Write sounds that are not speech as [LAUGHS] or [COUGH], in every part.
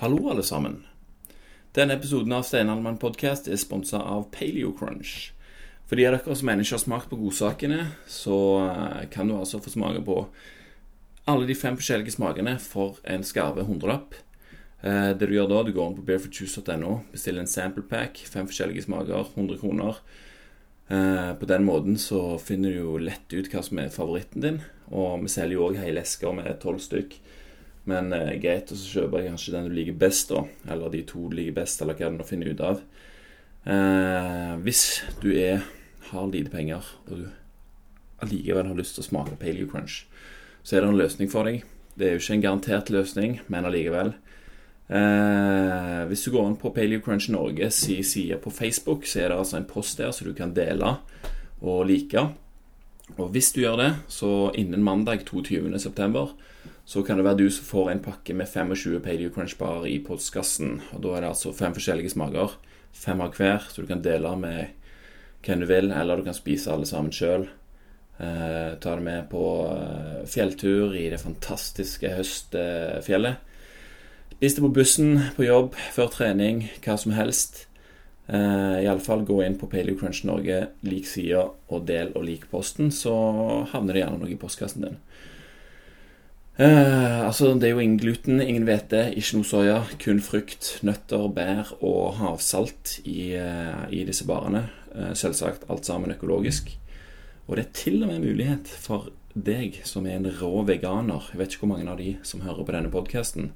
Hallo, alle sammen. Denne episoden av Steinalmann podcast er sponsa av Paleo Crunch. For de av dere som ennå ikke har smakt på godsakene, så eh, kan du altså få smake på alle de fem forskjellige smakene for en skarve hundrelapp. Eh, det du gjør da, du går inn på barefootjuice.no, bestiller en sample pack, fem forskjellige smaker, 100 kroner. Eh, på den måten så finner du jo lett ut hva som er favoritten din. Og vi selger jo òg hele esker med tolv stykk. Men eh, greit, og så kjøper jeg kanskje den du liker best, da. Eller de to du liker best, eller hva du finner ut av. Eh, hvis du er, har lite penger, og du allikevel har lyst til å smake Paleo Crunch, så er det en løsning for deg. Det er jo ikke en garantert løsning, men allikevel. Eh, hvis du går inn på Paleo Crunch Norge si side på Facebook, så er det altså en post der så du kan dele og like. Og hvis du gjør det, så innen mandag 22.9 så kan det være du som får en pakke med 25 Paleo Crunch Bar i postkassen. Og Da er det altså fem forskjellige smaker. Fem av hver, så du kan dele med hvem du vil, eller du kan spise alle sammen sjøl. Eh, ta det med på eh, fjelltur i det fantastiske høstfjellet. Spis det på bussen, på jobb, før trening, hva som helst. Eh, Iallfall gå inn på Paleo Crunch Norge, lik sida og del og lik posten, så havner det gjerne noe i postkassen din. Eh, altså, Det er jo ingen gluten, ingen hvete, ikke noe soya. Kun frukt, nøtter, bær og havsalt i, uh, i disse barene. Uh, selvsagt alt sammen økologisk. Og det er til og med mulighet for deg som er en rå veganer. Jeg vet ikke hvor mange av de som hører på denne podkasten.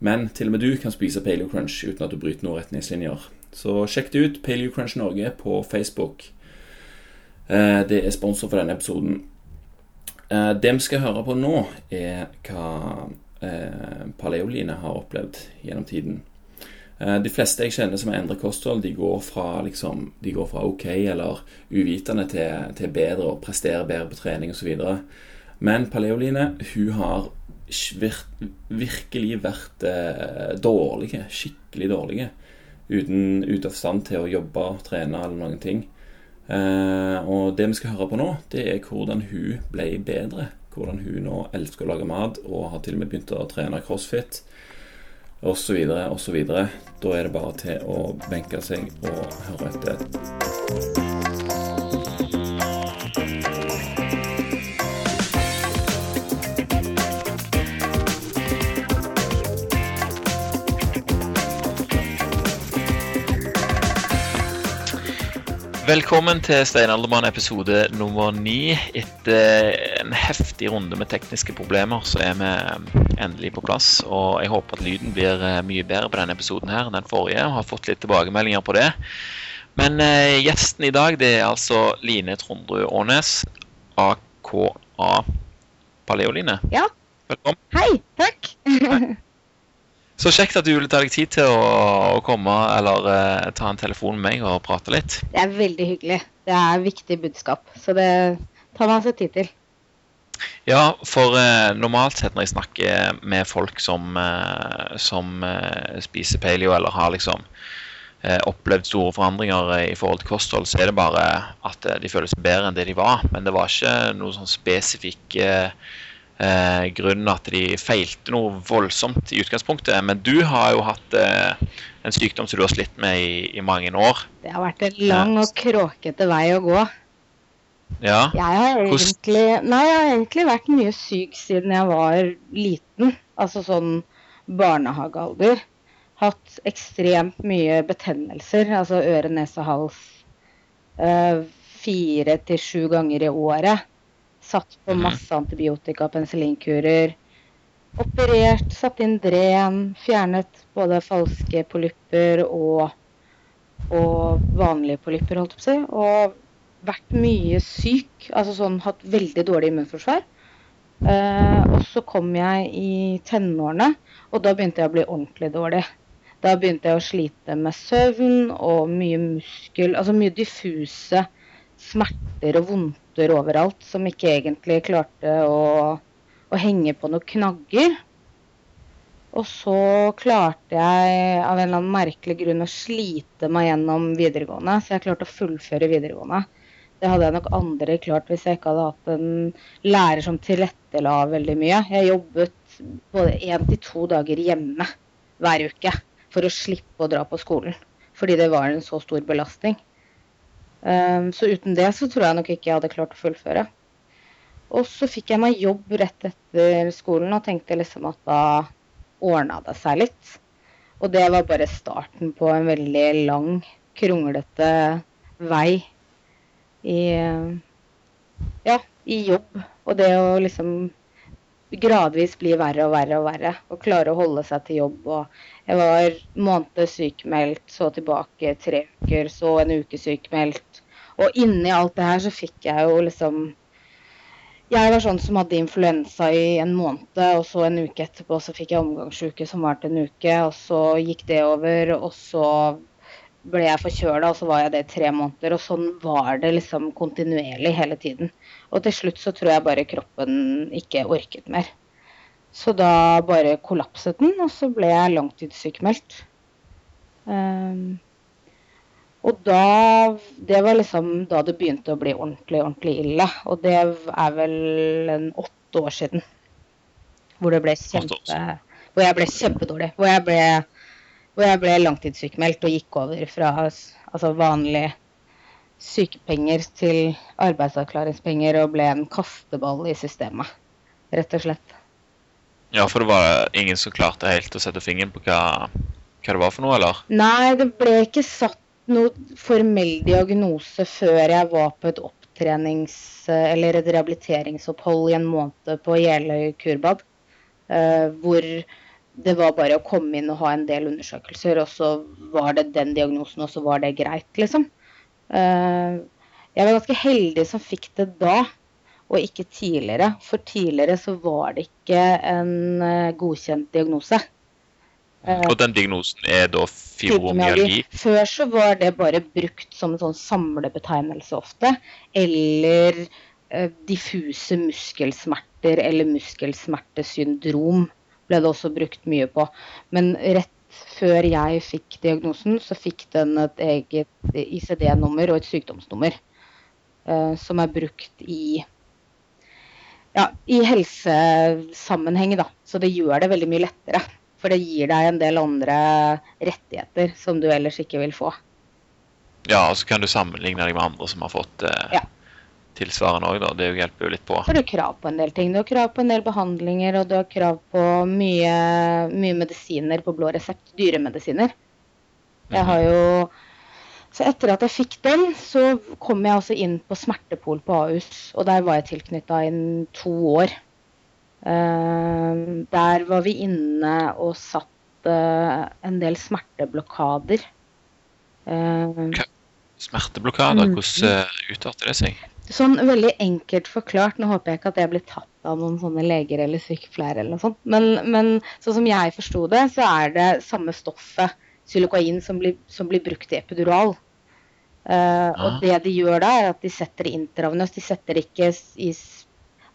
Men til og med du kan spise Paleo Crunch uten at du bryter noen retningslinjer. Så sjekk det ut, Paleo Crunch Norge på Facebook. Det er sponsor for denne episoden. Eh, det vi skal høre på nå, er hva eh, Paleoline har opplevd gjennom tiden. Eh, de fleste jeg kjenner som har endret kosthold, de går fra, liksom, de går fra ok eller uvitende til, til bedre og presterer bedre på trening osv. Men Paleoline hun har virkelig vært eh, dårlige, skikkelig dårlige. Uten ute av stand til å jobbe, trene eller noen ting. Eh, og det vi skal høre på nå, det er hvordan hun ble bedre. Hvordan hun nå elsker å lage mat og har til og med begynt å trene crossfit osv. osv. Da er det bare til å benke seg og høre etter. Velkommen til Steinaldermann episode nummer ni. Etter en heftig runde med tekniske problemer, så er vi endelig på plass. Og jeg håper at lyden blir eh, mye bedre på denne episoden her enn den forrige. og har fått litt tilbakemeldinger på det. Men eh, gjesten i dag det er altså Line Trondrud Aanes, AKA Paleoline. Ja. Velkommen. Hei. Takk. Hei. [LAUGHS] Så kjekt at du ville ta deg tid til å, å komme eller eh, ta en telefon med meg og prate litt. Det er veldig hyggelig. Det er viktig budskap, så det tar man seg tid til. Ja, for eh, normalt sett når jeg snakker med folk som, eh, som spiser paleo eller har liksom opplevd store forandringer i forhold til kosthold, så er det bare at de føler seg bedre enn det de var. Men det var ikke noe sånn spesifikk eh, grunnen at de feilte noe voldsomt i utgangspunktet. Men du har jo hatt eh, en sykdom som du har slitt med i, i, mange år. Det har vært en lang og kråkete vei å gå. Ja. Jeg har, egentlig, nei, jeg har egentlig vært mye syk siden jeg var liten. Altså sånn barnehagealder. Hatt ekstremt mye betennelser, altså øre, nese, hals. Eh, fire til sju ganger i året. Satt på mhm. masse antibiotika penicillinkurer. Operert, satt inn dren, fjernet både falske polypper og, og vanlige polypper, holdt jeg på å si. Og vært mye syk. Altså sånn hatt veldig dårlig immunforsvar. Uh, og så kom jeg i tenårene, og da begynte jeg å bli ordentlig dårlig. Da begynte jeg å slite med søvn og mye muskel Altså mye diffuse smerter og vondter overalt som ikke egentlig klarte å, å henge på noen knagger. Og så klarte jeg av en eller annen merkelig grunn å slite meg gjennom videregående. Så jeg klarte å fullføre videregående. Det hadde jeg nok andre klart hvis jeg ikke hadde hatt en lærer som tilrettela veldig mye. Jeg jobbet både én til to dager hjemme hver uke for å slippe å dra på skolen. Fordi det var en så stor belastning. Um, så uten det så tror jeg nok ikke jeg hadde klart å fullføre. Og så fikk jeg meg jobb rett etter skolen og tenkte liksom at da ordna det seg litt. Og det var bare starten på en veldig lang, kronglete vei i Ja, i jobb. Og det å liksom gradvis bli verre og verre og verre. Og klare å holde seg til jobb. Og jeg var måned sykemeldt, så tilbake tre uker, så en uke sykemeldt. Og inni alt det her så fikk jeg jo liksom Jeg var sånn som hadde influensa i en måned, og så en uke etterpå så fikk jeg omgangsuke som varte en uke, og så gikk det over, og så ble jeg forkjøla, og så var jeg det i tre måneder. Og sånn var det liksom kontinuerlig hele tiden. Og til slutt så tror jeg bare kroppen ikke orket mer. Så da bare kollapset den, og så ble jeg langtidssykmeldt. Um, og da Det var liksom da det begynte å bli ordentlig, ordentlig ille. Og det er vel en åtte år siden. Hvor det ble kjempe Hvor jeg ble kjempedårlig. Hvor jeg ble hvor jeg ble langtidssykmeldt og gikk over fra altså vanlige sykepenger til arbeidsavklaringspenger og ble en kasteball i systemet, rett og slett. Ja, for det var ingen som klarte helt å sette fingeren på hva, hva det var for noe, eller? Nei, det ble ikke satt noen formell diagnose før jeg var på et opptrenings- eller et rehabiliteringsopphold i en måned på Jeløy kurbad. Uh, hvor det var bare å komme inn og ha en del undersøkelser, og så var det den diagnosen, og så var det greit, liksom. Uh, jeg var ganske heldig som fikk det da, og ikke tidligere. For tidligere så var det ikke en uh, godkjent diagnose. Uh, og den diagnosen er da fibromyalgi? Før så var det bare brukt som en sånn samlebetegnelse ofte. Eller diffuse muskelsmerter eller muskelsmertesyndrom ble det også brukt mye på. Men rett før jeg fikk diagnosen, så fikk den et eget ICD-nummer og et sykdomsnummer. Uh, som er brukt i ja, i helsesammenheng, da. Så det gjør det veldig mye lettere. For det gir deg en del andre rettigheter som du ellers ikke vil få. Ja, og så kan du sammenligne deg med andre som har fått uh, ja tilsvarende òg, da. Det hjelper jo litt på. Har du krav på en del ting. Du har krav på en del behandlinger, og du har krav på mye, mye medisiner på blå resept. Dyremedisiner. Jeg har jo Så etter at jeg fikk den, så kom jeg altså inn på Smertepol på Ahus. Og der var jeg tilknytta i to år. Uh, der var vi inne og satt uh, en del smerteblokader. Uh, Smerteblokader, hvordan uh, utarter det seg? Sånn veldig enkelt forklart, nå håper jeg ikke at jeg blir tatt av noen sånne leger eller sykepleiere eller noe sånt, men, men sånn som jeg forsto det, så er det samme stoffet, xylokain, som blir, som blir brukt i epidural. Uh, og ah. det de gjør da, er at de setter det intravenøst. De setter det ikke i,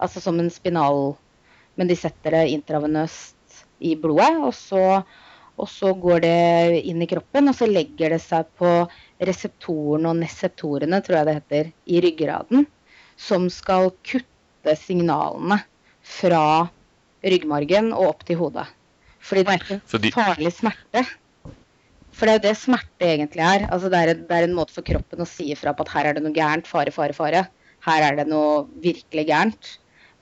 altså som en spinal, men de setter det intravenøst i blodet. Og så, og så går det inn i kroppen, og så legger det seg på reseptorene og neseptorene, tror jeg det heter, i ryggraden, som skal kutte signalene fra ryggmargen og opp til hodet. Fordi det er ikke farlig smerte. For det er jo det smerte egentlig er. Altså det, er en, det er en måte for kroppen å si ifra på at her er det noe gærent. Fare, fare, fare. Her er det noe virkelig gærent.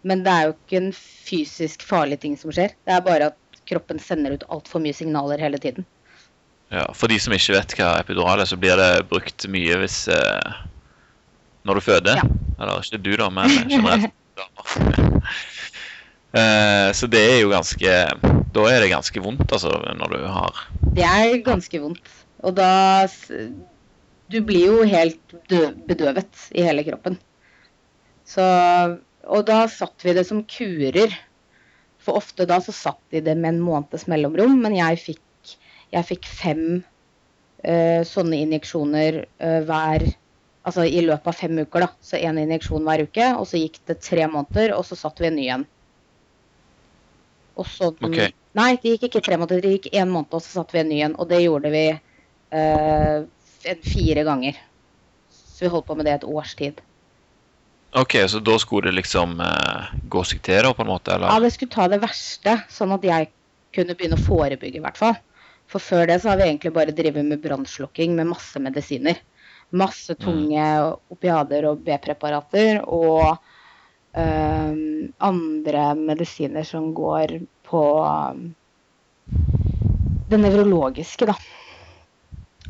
Men det er jo ikke en fysisk farlig ting som skjer. Det er bare at kroppen sender ut altfor mye signaler hele tiden. Ja, For de som ikke vet hva epidural er, så blir det brukt mye hvis eh, Når du føder. Ja. Eller ikke du, da, men generelt [LAUGHS] damer. eh, så det er jo ganske Da er det ganske vondt, altså, når du har Det er ganske vondt. Og da Du blir jo helt bedøvet i hele kroppen. Så Og da satt vi det som kurer. For ofte da så satt de det med en måneds mellomrom, men jeg fikk jeg fikk fem uh, sånne injeksjoner uh, hver Altså i løpet av fem uker, da. Så én injeksjon hver uke. Og så gikk det tre måneder, og så satt vi en ny en. Og så okay. Nei, det gikk ikke tre måneder, det gikk én måned, og så satt vi en ny en. Og det gjorde vi uh, fire ganger. Så vi holdt på med det et års tid. Ok, så da skulle det liksom uh, gå seg til, da, på en måte? eller? Ja, det skulle ta det verste, sånn at jeg kunne begynne å forebygge, i hvert fall. For før det så har vi egentlig bare drevet med brannslukking med masse medisiner. Masse tunge opiader og B-preparater og øhm, andre medisiner som går på det nevrologiske, da.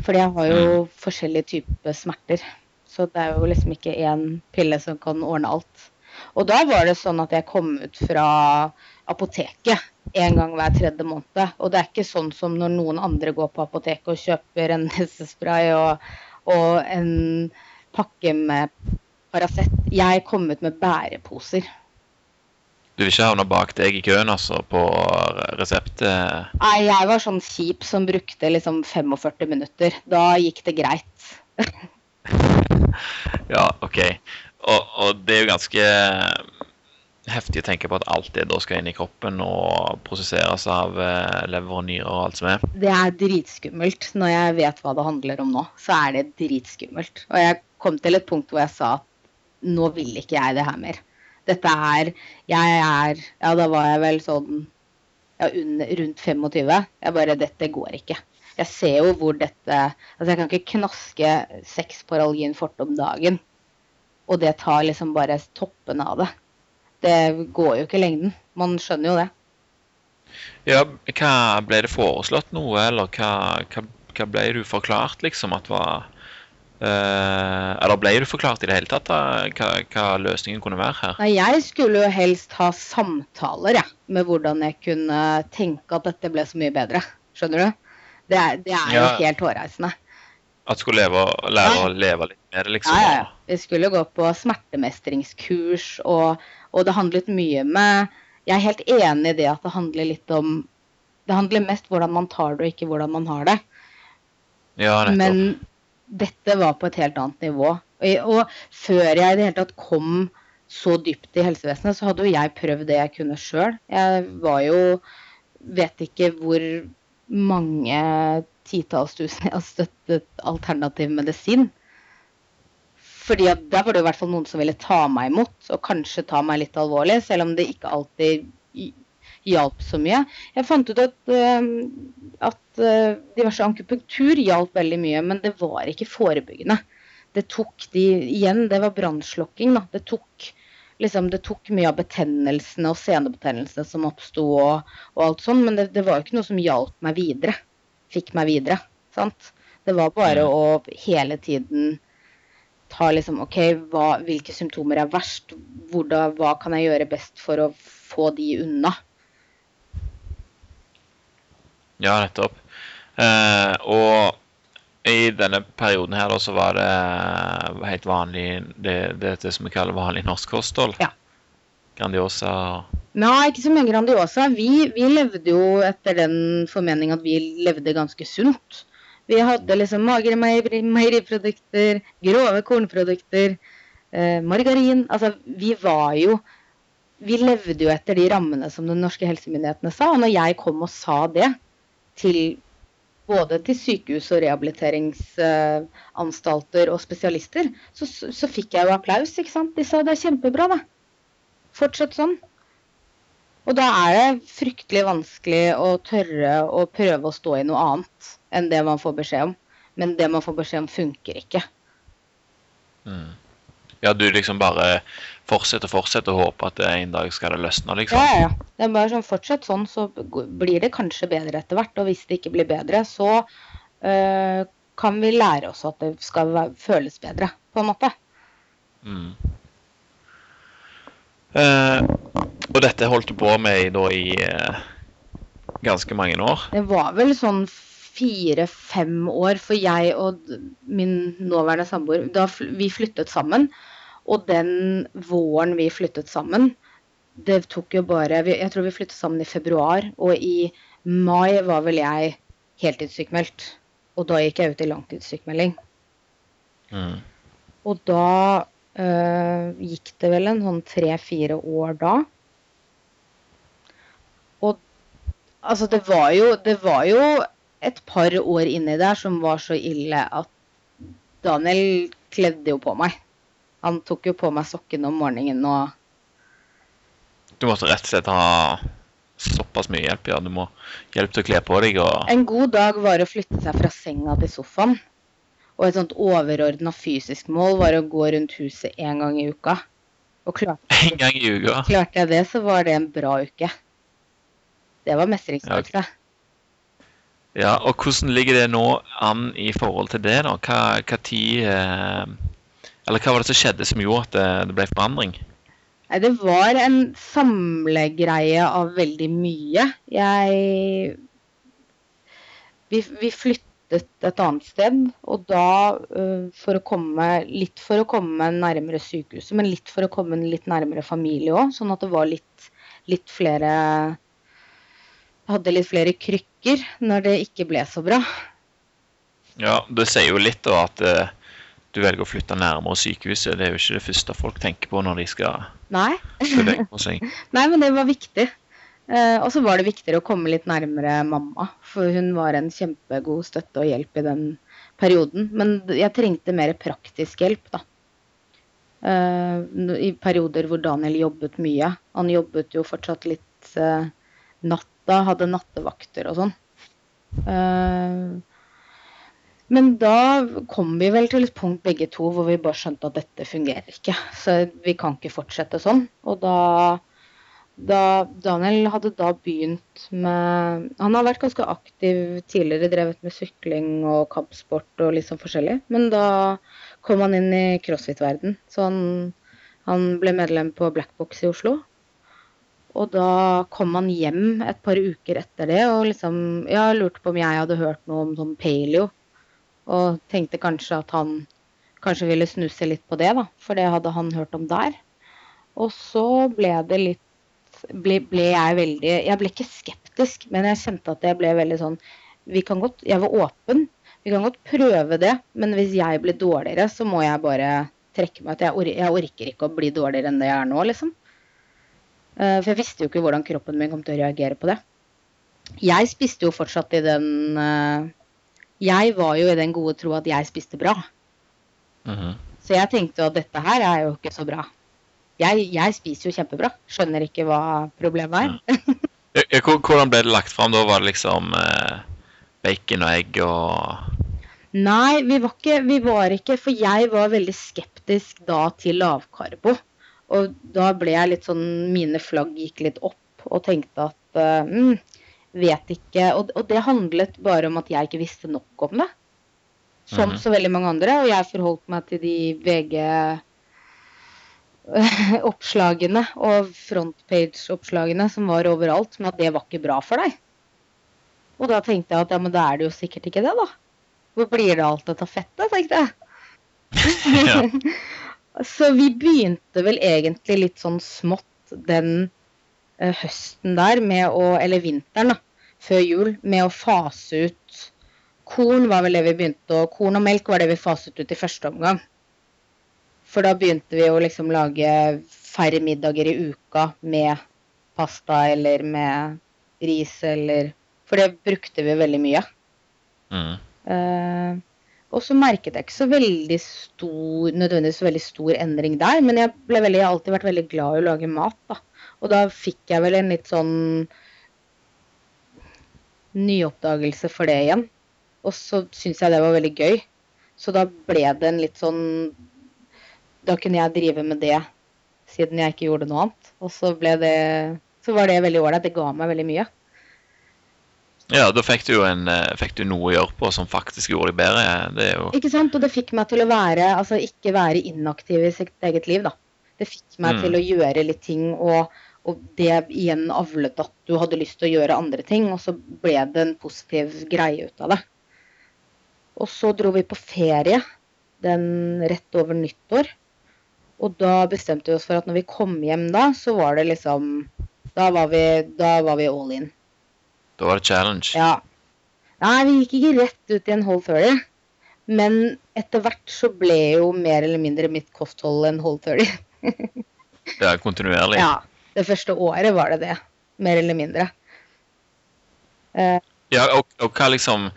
Fordi jeg har jo forskjellige typer smerter. Så det er jo liksom ikke én pille som kan ordne alt. Og da var det sånn at jeg kom ut fra apoteket en gang hver tredje måned. Og det er ikke sånn som når noen andre går på apoteket og kjøper en [LAUGHS] nesespray og, og en pakke med Paracet. Jeg kom ut med bæreposer. Du vil ikke havne bak deg i køen, altså, på resept? eh? Nei, jeg var sånn kjip som brukte liksom 45 minutter. Da gikk det greit. [LAUGHS] Ja, OK. Og, og det er jo ganske heftig å tenke på at alt det da skal inn i kroppen og prosesseres av eh, lever og nyrer og alt som er. Det er dritskummelt. Når jeg vet hva det handler om nå, så er det dritskummelt. Og jeg kom til et punkt hvor jeg sa at nå vil ikke jeg det her mer. Dette er Jeg er Ja, da var jeg vel sånn ja, rundt 25. Jeg bare Dette går ikke. Jeg ser jo hvor dette Altså, jeg kan ikke knaske seks fort om dagen. Og det tar liksom bare toppen av det. Det går jo ikke i lengden. Man skjønner jo det. Ja, hva ble det foreslått noe, eller hva, hva, hva ble du forklart, liksom, at var Uh, Eller ble du forklart i det hele tatt da, hva, hva løsningen kunne være her? Nei, jeg skulle jo helst ha samtaler, jeg, med hvordan jeg kunne tenke at dette ble så mye bedre. Skjønner du? Det er, det er jo Ja. helt hårreisende. At du skulle leve, lære Nei. å leve litt mer, liksom? Ja, ja. Vi skulle gå på smertemestringskurs, og, og det handlet mye med Jeg er helt enig i det at det handler litt om Det handler mest hvordan man tar det, og ikke hvordan man har det. Ja, nettopp. Men dette var på et helt annet nivå. Og, og før jeg i det hele tatt kom så dypt i helsevesenet, så hadde jo jeg prøvd det jeg kunne sjøl. Jeg var jo Vet ikke hvor mange titalls tusen jeg har støttet alternativ medisin. Fordi at der var det i hvert fall noen som ville ta meg imot, og kanskje ta meg litt alvorlig, selv om det ikke alltid hjalp så mye. Jeg fant ut at, eh, at eh, diverse akupunktur hjalp veldig mye, men det var ikke forebyggende. Det tok de Igjen, det var brannslokking. Det tok liksom, det tok mye av betennelsene og senebetennelsene som oppsto og, og alt sånn, men det, det var jo ikke noe som hjalp meg videre. Fikk meg videre. Sant? Det var bare å hele tiden ta liksom OK, hva, hvilke symptomer er verst? Hvordan, hva kan jeg gjøre best for å få de unna? Ja, nettopp. Eh, og i denne perioden her da, så var det helt vanlig det, det, det som vi kaller vanlig norsk kosthold. Ja. Grandiosa. Nei, ikke så mye Grandiosa. Vi, vi levde jo etter den formening at vi levde ganske sunt. Vi hadde liksom magre meieri- meieriprodukter, grove kornprodukter, eh, margarin. Altså, vi var jo Vi levde jo etter de rammene som de norske helsemyndighetene sa. Og når jeg kom og sa det til både til sykehus og rehabiliteringsanstalter og spesialister, så, så, så fikk jeg jo applaus, ikke sant. De sa det er kjempebra, da. Fortsett sånn. Og da er det fryktelig vanskelig å tørre å prøve å stå i noe annet enn det man får beskjed om. Men det man får beskjed om, funker ikke. Mm. Ja, du liksom bare fortsetter og fortsetter og håper at det en dag skal det løsne, liksom. Ja, ja, ja. Det er bare sånn, Fortsett sånn, så blir det kanskje bedre etter hvert. Og hvis det ikke blir bedre, så øh, kan vi lære oss at det skal føles bedre, på en måte. Mm. Eh, og dette holdt du på med da i eh, ganske mange år. Det var vel sånn fire-fem år for jeg og min nåværende samboer da vi flyttet sammen. Og den våren vi flyttet sammen, det tok jo bare Jeg tror vi flyttet sammen i februar, og i mai var vel jeg heltidssykmeldt. Og da gikk jeg ut i langtidssykmelding. Mm. Og da øh, gikk det vel en sånn tre-fire år da. Og altså, det var jo Det var jo et par år inni der som var så ille at Daniel kledde jo på meg. Han tok jo på meg sokkene om morgenen og Du måtte rett og slett ha såpass mye hjelp, ja. Du må hjelpe til å kle på deg og En god dag var å flytte seg fra senga til sofaen. Og et sånt overordna fysisk mål var å gå rundt huset én gang i uka. Og klarte, en gang i uka. klarte jeg det, så var det en bra uke. Det var mestringsfølelse. Ja, og hvordan ligger det nå an i forhold til det, da? Hva, hva tid eh, Eller hva var det som skjedde som gjorde at det, det ble forandring? Nei, det var en samlegreie av veldig mye. Jeg vi, vi flyttet et annet sted, og da øh, for å komme Litt for å komme nærmere sykehuset, men litt for å komme litt nærmere familie òg. Sånn at det var litt, litt flere Hadde litt flere krykker når det ikke ble så bra. Ja, det sier jo litt da at eh, du velger å flytte nærmere sykehuset. Det er jo ikke det første folk tenker på når de skal Nei. bevege på seg. [LAUGHS] Nei, men det var viktig. Eh, og så var det viktigere å komme litt nærmere mamma, for hun var en kjempegod støtte og hjelp i den perioden. Men jeg trengte mer praktisk hjelp, da. Eh, I perioder hvor Daniel jobbet mye. Han jobbet jo fortsatt litt eh, natta, hadde nattevakter og sånn. Eh, men da kom vi vel til et punkt begge to hvor vi bare skjønte at dette fungerer ikke. Så vi kan ikke fortsette sånn. Og da, da Daniel hadde da begynt med Han har vært ganske aktiv tidligere, drevet med sykling og kampsport og litt sånn forskjellig. Men da kom han inn i crossfit-verden. Så han, han ble medlem på Blackbox i Oslo. Og da kom han hjem et par uker etter det og liksom Ja, lurte på om jeg hadde hørt noe om sånn paleo. Og tenkte kanskje at han kanskje ville snuse litt på det, da. For det hadde han hørt om der. Og så ble det litt ble, ble jeg veldig Jeg ble ikke skeptisk, men jeg kjente at jeg ble veldig sånn Vi kan godt Jeg var åpen. Vi kan godt prøve det, men hvis jeg blir dårligere, så må jeg bare trekke meg ut. Jeg, or jeg orker ikke å bli dårligere enn det jeg er nå, liksom. Eh, for jeg visste jo ikke hvordan kroppen min kom til å reagere på det. Jeg spiste jo fortsatt i den eh, Jeg var jo i den gode tro at jeg spiste bra. Mhm. Så jeg tenkte jo at dette her er jo ikke så bra. Jeg, jeg spiser jo kjempebra. Skjønner ikke hva problemet er. Ja, [LAUGHS] ja, Hvordan ble det lagt fram da? Var det liksom eh, bacon og egg og Nei, vi var, ikke, vi var ikke For jeg var veldig skeptisk da til lavkarbo. Og da ble jeg litt sånn Mine flagg gikk litt opp og tenkte at eh, mm, Vet ikke og, og det handlet bare om at jeg ikke visste nok om det. Som Mhm. så veldig mange andre. Og jeg forholdt meg til de VG-oppslagene [LAUGHS] og frontpage-oppslagene som var overalt, men at det var ikke bra for deg. Og da tenkte jeg at ja, men da er det jo sikkert ikke det, da. Hvor blir det av alt dette fettet, tenkte jeg. [LAUGHS] Ja. [LAUGHS] Så vi begynte vel egentlig litt sånn smått den uh, høsten der med å Eller vinteren, da. Før jul. Med å fase ut Korn var vel det vi begynte å Korn og melk var det vi faset ut i første omgang. For da begynte vi å liksom lage færre middager i uka med pasta eller med ris eller For det brukte vi veldig mye. Mm. Eh, og så merket jeg ikke så veldig stor, nødvendigvis veldig stor endring der, men jeg, ble veldig, jeg har alltid vært veldig glad i å lage mat. da. Og da fikk jeg vel en litt sånn nyoppdagelse for det igjen. Og så syntes jeg det var veldig gøy. Så da ble det en litt sånn Da kunne jeg drive med det siden jeg ikke gjorde noe annet. Og så ble det Så var det veldig ålreit. Det ga meg veldig mye. Ja, da fikk du jo en, eh, fikk du noe å gjøre på som faktisk gjorde deg bedre. Det jo Ikke sant? Og det fikk meg til å være, altså ikke være inaktiv i sitt eget liv, da. Det fikk meg Mm. til å gjøre litt ting, og, og det igjen avlet at du hadde lyst til å gjøre andre ting, og så ble det en positiv greie ut av det. Og så dro vi på ferie den rett over nyttår. Og da bestemte vi oss for at når vi kom hjem da, så var det liksom Da var vi, da var vi all in. Da var det challenge. Ja. Nei, vi gikk ikke rett ut i en hold 30. Men etter hvert så ble jo mer eller mindre mitt kosthold en hold 30. Det er kontinuerlig. Ja. Det første året var det det. Mer eller mindre. Uh, Ja, og, og hva liksom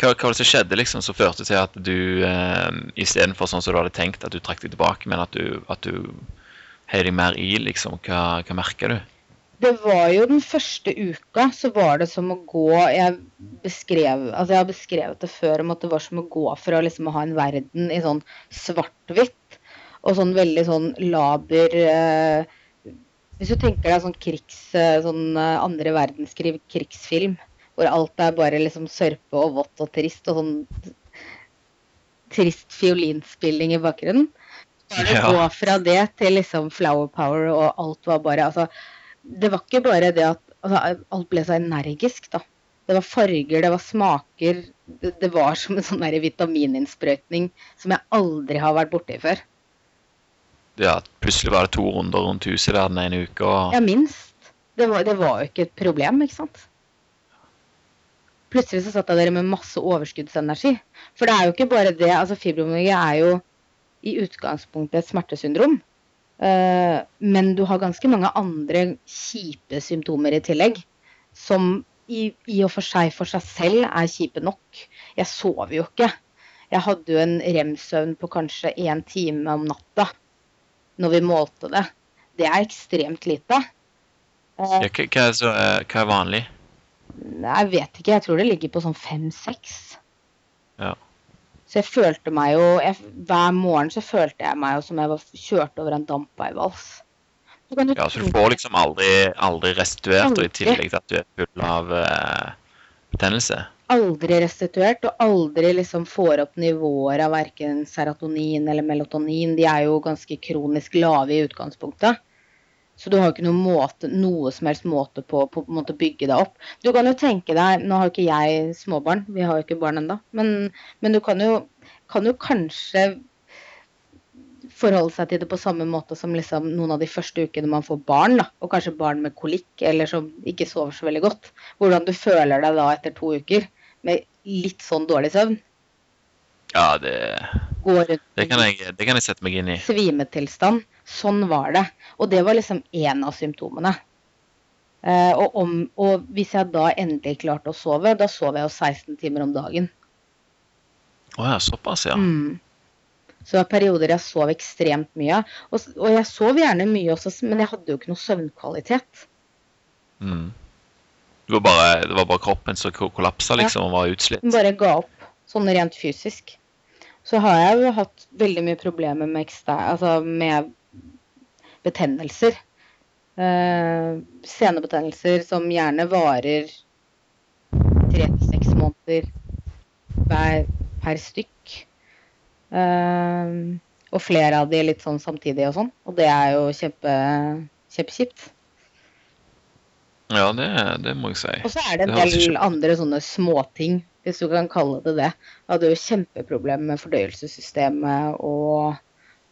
hva, hva det som skjedde liksom som førte til at du eh, istedenfor sånn som du hadde tenkt, at du trakk deg tilbake, men at du, at du heiv deg mer i, liksom? Hva, hva merka du? Det var jo den første uka, så var det som å gå Jeg beskrev, altså jeg har beskrevet det før om at det var som å gå fra liksom å ha en verden i sånn svart-hvitt og sånn veldig sånn laber eh, Hvis du tenker deg sånn krigs... Eh, sånn eh, andre verdenskrig krigsfilm, hvor alt er bare liksom sørpe og vått og trist, og sånn trist fiolinspilling i bakgrunnen. å Ja. gå fra det til liksom flower power, og alt var bare Altså, det var ikke bare det at altså, alt ble så energisk, da. Det var farger, det var smaker. Det, det var som en sånn vitamininnsprøytning som jeg aldri har vært borti før. Ja, plutselig var det to runder rundt huset der den ene uka. Og... Ja, minst. Det var, det var jo ikke et problem, ikke sant. Plutselig så satt jeg der med masse overskuddsenergi. For det er jo ikke bare det. altså Fibromyalgi er jo i utgangspunktet et smertesyndrom. Eh, men du har ganske mange andre kjipe symptomer i tillegg. Som i, i og for seg for seg selv er kjipe nok. Jeg sover jo ikke. Jeg hadde jo en rem-søvn på kanskje én time om natta når vi målte det. Det er ekstremt lite. Eh, Ja, hva, er så, hva er vanlig? Jeg vet ikke. Jeg tror det ligger på sånn fem-seks. Ja. Så jeg følte meg jo jeg, Hver morgen så følte jeg meg jo som jeg var kjørt over en dampveivals. Ja, så du får liksom aldri, aldri restituert, og i tillegg til at du er full av uh, betennelse. aldri restituert og aldri liksom får opp nivåer av verken serotonin eller melatonin. De er jo ganske kronisk lave i utgangspunktet. Så du har jo ikke noe, måte, noe som helst måte på måte bygge deg opp. Du kan jo tenke deg Nå har jo ikke jeg småbarn, vi har jo ikke barn ennå. Men, men du kan jo, kan jo kanskje forholde seg til det på samme måte som liksom noen av de første ukene man får barn, da, og kanskje barn med kolikk eller som ikke sover så veldig godt. Hvordan du føler deg da etter to uker med litt sånn dårlig søvn. Ja, det, det, kan jeg, det kan jeg sette meg inn i. svimetilstand. Sånn var det. Og det var liksom én av symptomene. Eh, og, om, og hvis jeg da endelig klarte å sove, da sov jeg jo 16 timer om dagen. Å ja, såpass, ja. Mm. Så det var perioder jeg sov ekstremt mye. Og, og jeg sov gjerne mye også, men jeg hadde jo ikke noe søvnkvalitet. Mm. Det, var bare, det var bare kroppen som ko- kollapsa, liksom, og var utslitt. Bare ga opp, sånn rent fysisk. Så har jeg jo hatt veldig mye problemer med, ekster, altså med betennelser. Eh, senebetennelser som gjerne varer tre til seks måneder hver, per stykk. Eh, og flere av de litt sånn samtidig og sånn. Og det er jo kjempe, kjempekjipt. Ja, det, det må jeg si. Og så er det en Det del andre sånne småting, hvis du kan kalle det det. Jeg hadde jo kjempeproblemer med fordøyelsessystemet, og,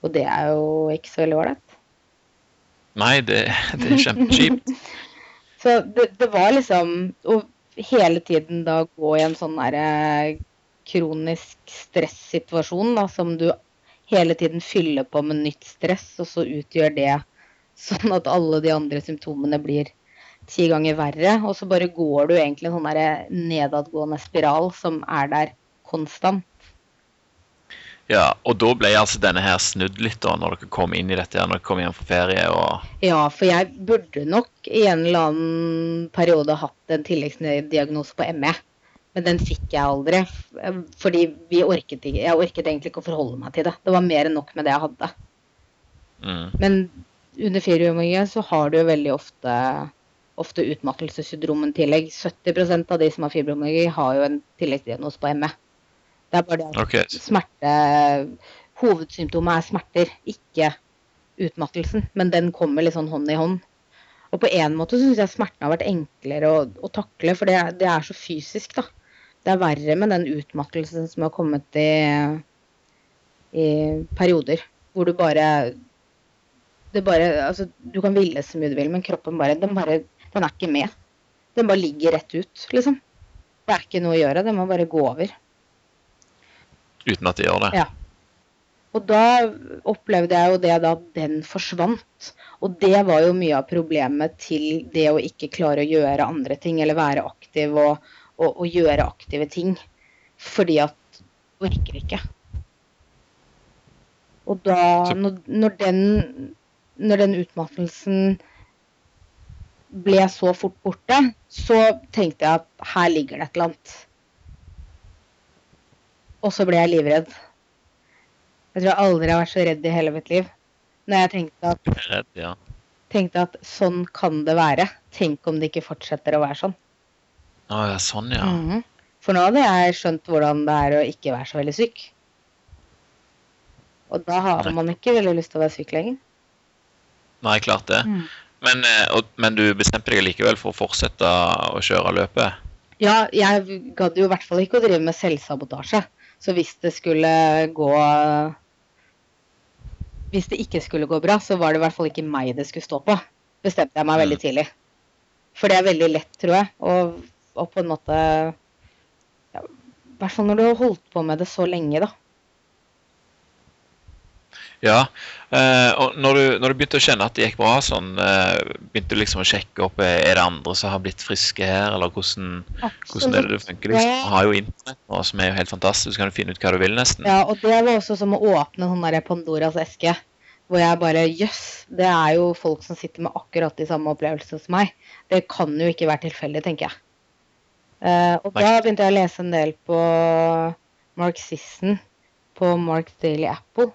og det er jo ikke så veldig ålreit. Nei, det, det er kjempekjipt. [LAUGHS] Så det, det var liksom å hele tiden da gå i en sånn derre kronisk stressituasjon da, som du hele tiden fyller på med nytt stress, og så utgjør det sånn at alle de andre symptomene blir ti ganger verre. Og så bare går du egentlig en sånn der nedadgående spiral som er der konstant. Ja, og da ble altså denne her snudd litt da, når dere kom inn i dette, her, når dere kom hjem fra ferie og Ja, for jeg burde nok i en eller annen periode hatt en tilleggsdiagnose på ME. Men den fikk jeg aldri. Fordi vi orket jeg orket egentlig ikke å forholde meg til det. Det var mer enn nok med det jeg hadde. mm. Men under ferieomgangen så har du jo veldig ofte, ofte utmattelsessyndrom i tillegg. 70% av de som har fibromyalgi, har jo en tilleggsdiagnose på ME. Det er bare det at okay. smerte Hovedsymptomet er smerter, ikke utmattelsen. Men den kommer litt sånn hånd i hånd. Og på en måte syns jeg smerten har vært enklere å, å takle, for det, det er så fysisk, da. Det er verre med den utmattelsen som har kommet i, i perioder. Hvor du bare det bare, altså, Du kan ville så mye du vil, men kroppen bare den, bare den er ikke med. Den bare ligger rett ut, liksom. Det er ikke noe å gjøre. Det må bare gå over. Uten at de gjør det. Ja. Og da opplevde jeg jo det da den forsvant. Og det var jo mye av problemet til det å ikke klare å gjøre andre ting, eller være aktiv og, og, og gjøre aktive ting. Fordi at orker ikke. Og da, når, når den når den utmattelsen ble så fort borte, så tenkte jeg at her ligger det et eller annet. Og så ble jeg livredd. Jeg tror jeg aldri har vært så redd i hele mitt liv. Når jeg tenkte at, Redd, ja. tenkte at sånn kan det være. Tenk om det ikke fortsetter å være sånn. Å ja, sånn, ja. Mhm. For nå hadde jeg skjønt hvordan det er å ikke være så veldig syk. Og da har man ikke veldig lyst til å være syk lenger. Nei, klart det. Mm. Men, eh, og, men du bestemte deg likevel for å fortsette å kjøre løpet? Ja, jeg gadd jo i hvert fall ikke å drive med selvsabotasje. Så hvis det skulle gå Hvis det ikke skulle gå bra, så var det i hvert fall ikke meg det skulle stå på. Bestemte jeg meg veldig Mm. tidlig. For det er veldig lett, tror jeg. Og, på en måte ja, I hvert fall når du har holdt på med det så lenge, da. Ja. eh, og når du, når du begynte å kjenne at det gikk bra, sånn, eh, begynte du liksom å sjekke opp eh, er det andre som har blitt friske her, eller hvordan, hvordan det det funker? Liksom? Du har jo internett nå, som er jo helt fantastisk, så kan du finne ut hva du vil, nesten. Ja, og det var også som å åpne sånn der Pandoras eske. Hvor jeg bare Jøss, det er jo folk som sitter med akkurat de samme opplevelsene som meg. Det kan jo ikke være tilfeldig, tenker jeg. Og Nei. da begynte jeg å lese en del på Mark Sisson på Mark Daily Apple.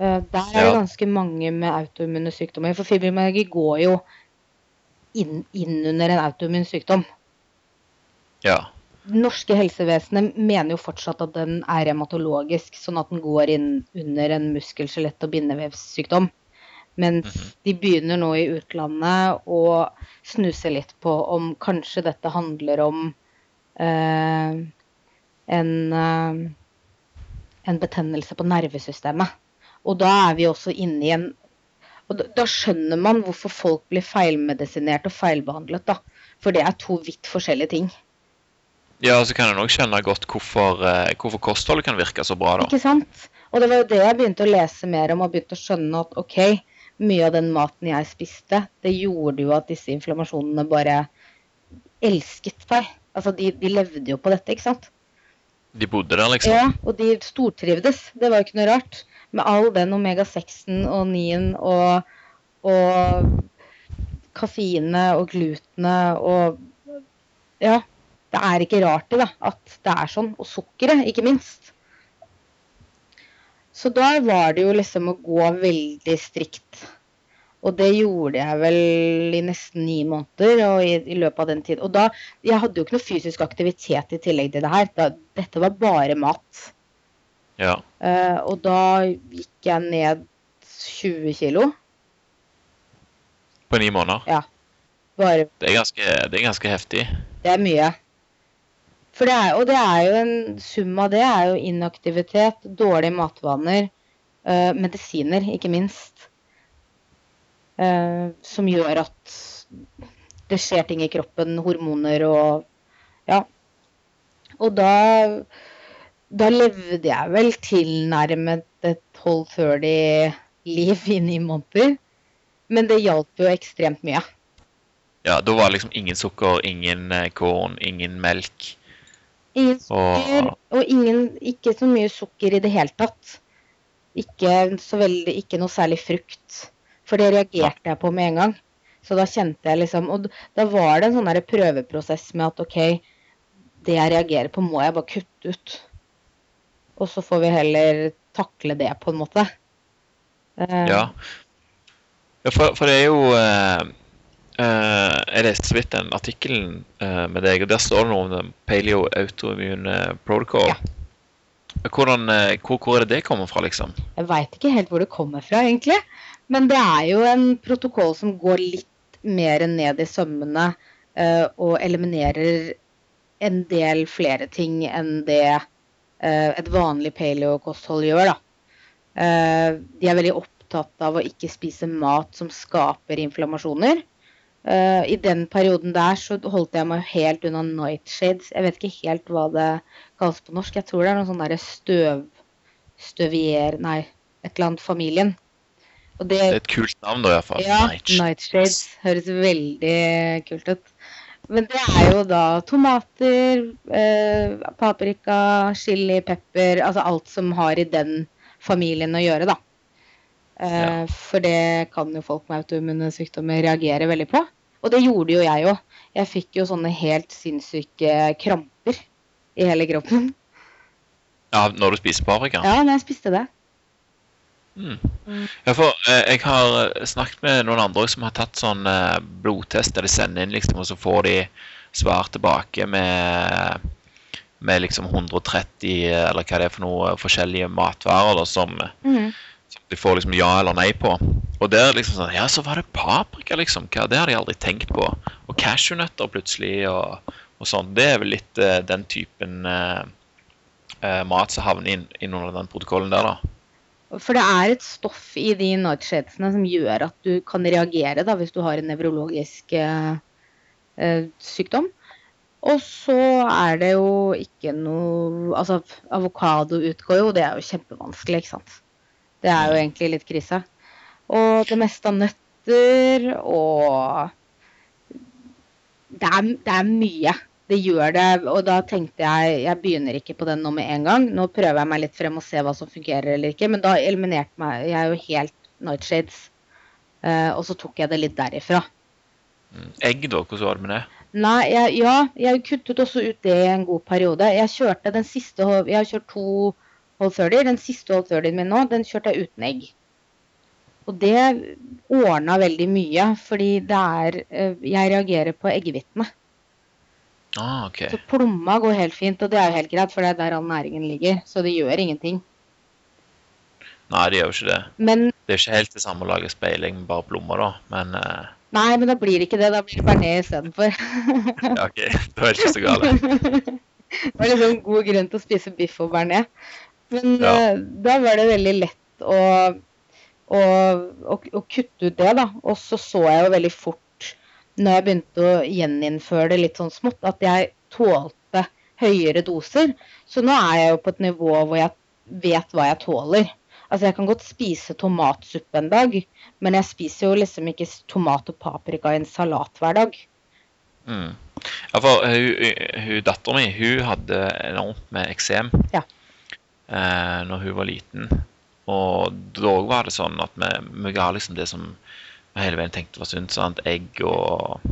Eh, der er det Ja. ganske mange med autoimmune sykdommer. For fibromyalgi går jo inn, inn under en autoimmun sykdom. Ja. Det norske helsevesenet mener jo fortsatt at den er revmatologisk, sånn at den går inn under en muskel-, skjelett- og bindevevssykdom. Mens Mhm. de begynner nå i utlandet å snuse litt på om kanskje dette handler om eh, en, eh, en betennelse på nervesystemet. Og da er vi også inne i en og da, da skjønner man hvorfor folk blir feilmedisinert og feilbehandlet, da. For det er to vidt forskjellige ting. ja, og så kan jeg nok skjønne godt hvorfor, eh, hvorfor kostholdet kan virke så bra, da. Ikke sant? Og det var jo det jeg begynte å lese mer om, og begynte å skjønne at ok, mye av den maten jeg spiste, det gjorde jo at disse inflammasjonene bare elsket meg. Altså, de, de levde jo på dette, ikke sant? De bodde der, liksom. Ja, og de stortrivdes. Det var jo ikke noe rart. Med all den omega-6-en og 9-en og, og kaffeinet og glutenet og Ja. Det er ikke rart det, da, at det er sånn. Og sukkeret, ikke minst. Så da var det jo liksom å gå veldig strikt. Og det gjorde jeg vel i nesten ni måneder og i, i løpet av den tiden. Og da Jeg hadde jo ikke noe fysisk aktivitet i tillegg til det her. Da, dette var bare mat. Ja. Eh, og da gikk jeg ned 20 kilo. På ni måneder. Bare Det er ganske, det er ganske heftig. Det er mye. Det er, og det er jo en sum av det er jo inaktivitet, dårlige matvaner, eh, medisiner, ikke minst. eh, som gjør at det skjer ting i kroppen, hormoner og Ja. Og da Da levde jeg vel tilnærmet et 12-30 liv i ni måneder. Men det hjalp jo ekstremt mye. Ja, Da var det liksom ingen sukker, ingen eh, korn, ingen melk. Ingen sukker, Og og ingen, ikke så mye sukker i det hele tatt. Ikke, så veldig, ikke noe særlig frukt. For det reagerte jeg på med en gang. Så da kjente jeg liksom Og da var det en sånn prøveprosess med at OK, det jeg reagerer på, må jeg bare kutte ut. Og så får vi heller takle det, på en måte. Uh, ja. ja for, for det er jo uh, uh, Jeg leste så vidt den artikkelen med deg, og der står det noe om den paleo autoimmune protocol. Ja. Hvordan, hvor, hvor er det det kommer fra, liksom? Jeg veit ikke helt hvor det kommer fra, egentlig. Men det er jo en protokoll som går litt mer ned i sømmene og eliminerer en del flere ting enn det et vanlig paleo-kosthold gjør. Da. Eh, de er veldig opptatt av å ikke spise mat som skaper inflammasjoner. Eh, I den perioden der så holdt jeg meg helt unna nightshades. Jeg vet ikke helt hva det kalles på norsk. Jeg tror det er noe sånn derre støv... Støvier... Nei, et eller annet familien. Det, Det er et kult navn, da, iallfall. ja, Nightshades høres veldig kult ut. Men det er jo da tomater, eh, paprika, chili, pepper Altså alt som har i den familien å gjøre, da. Eh, Ja. For det kan jo folk med autoimmune sykdommer reagere veldig på. Og det gjorde jo jeg òg. Jeg fikk jo sånne helt sinnssyke kramper i hele kroppen. Ja, når du spiser paprika? Ja, når jeg spiste det. Mm. Ja, for eh, jeg har eh, snakket med noen andre som har tatt sånn eh, blodtest der de sender inn, liksom, og så får de svar tilbake med, med liksom 130 eller hva det er for noe forskjellige matvarer da, som, mm. som de får liksom ja eller nei på. Og der liksom sånn Ja, så var det paprika, liksom. Hva, det hadde jeg aldri tenkt på. Og cashewnøtter plutselig og, og sånn. Det er vel litt eh, den typen eh, eh, mat som havner inn, inn under den protokollen der, da. For det er et stoff i de nightshadesene som gjør at du kan reagere da, hvis du har en nevrologisk eh, eh, sykdom. Og så er det jo ikke noe Altså, avokado utgår jo, det er jo kjempevanskelig, ikke sant. Det er jo egentlig litt krise. Og det meste av nøtter og det er, det er mye. Det gjør det, og da tenkte jeg jeg begynner ikke på den nå med en gang. Nå prøver jeg meg litt frem og ser hva som fungerer eller ikke. Men da eliminerte meg jeg jo helt nightshades. Uh, og så tok jeg det litt derifra. Egg, da? Hvordan var det med det? Nei, jeg, ja, jeg kuttet også ut det i en god periode. Jeg kjørte den siste Jeg har kjørt to Hold 30. Den siste Hold 30 min nå, den kjørte jeg uten egg. Og det ordna veldig mye, fordi det er eh, Jeg reagerer på eggehvitene. Ah, okay. Så plomma går helt fint, og det er jo helt greit, for det er der all næringen ligger. Så det gjør ingenting. Nei, det gjør jo ikke det. Men Det er jo ikke helt det samme å lage speiling med bare plommer, da. Men uh... nei, men da blir det ikke det. Da blir det bearnés istedenfor. [LAUGHS] ja, OK. Da er det ikke så galt. [LAUGHS] det var liksom god grunn til å spise biff og bearnés. Men Ja. uh, da var det veldig lett å, å, å, å kutte ut det, da. Og så så jeg jo veldig fort, når jeg begynte å gjeninnføre det litt sånn smått, at jeg tålte høyere doser. Så nå er jeg jo på et nivå hvor jeg vet hva jeg tåler. Altså, jeg kan godt spise tomatsuppe en dag, men jeg spiser jo liksom ikke tomat og paprika i en salat hver dag. Mm. Ja, for hun, hun dattera mi hun hadde enormt med eksem Ja. eh, når hun var liten. Og da var det sånn at vi, vi ga liksom det som vi hele veien tenkte var sunt. Sant? Egg og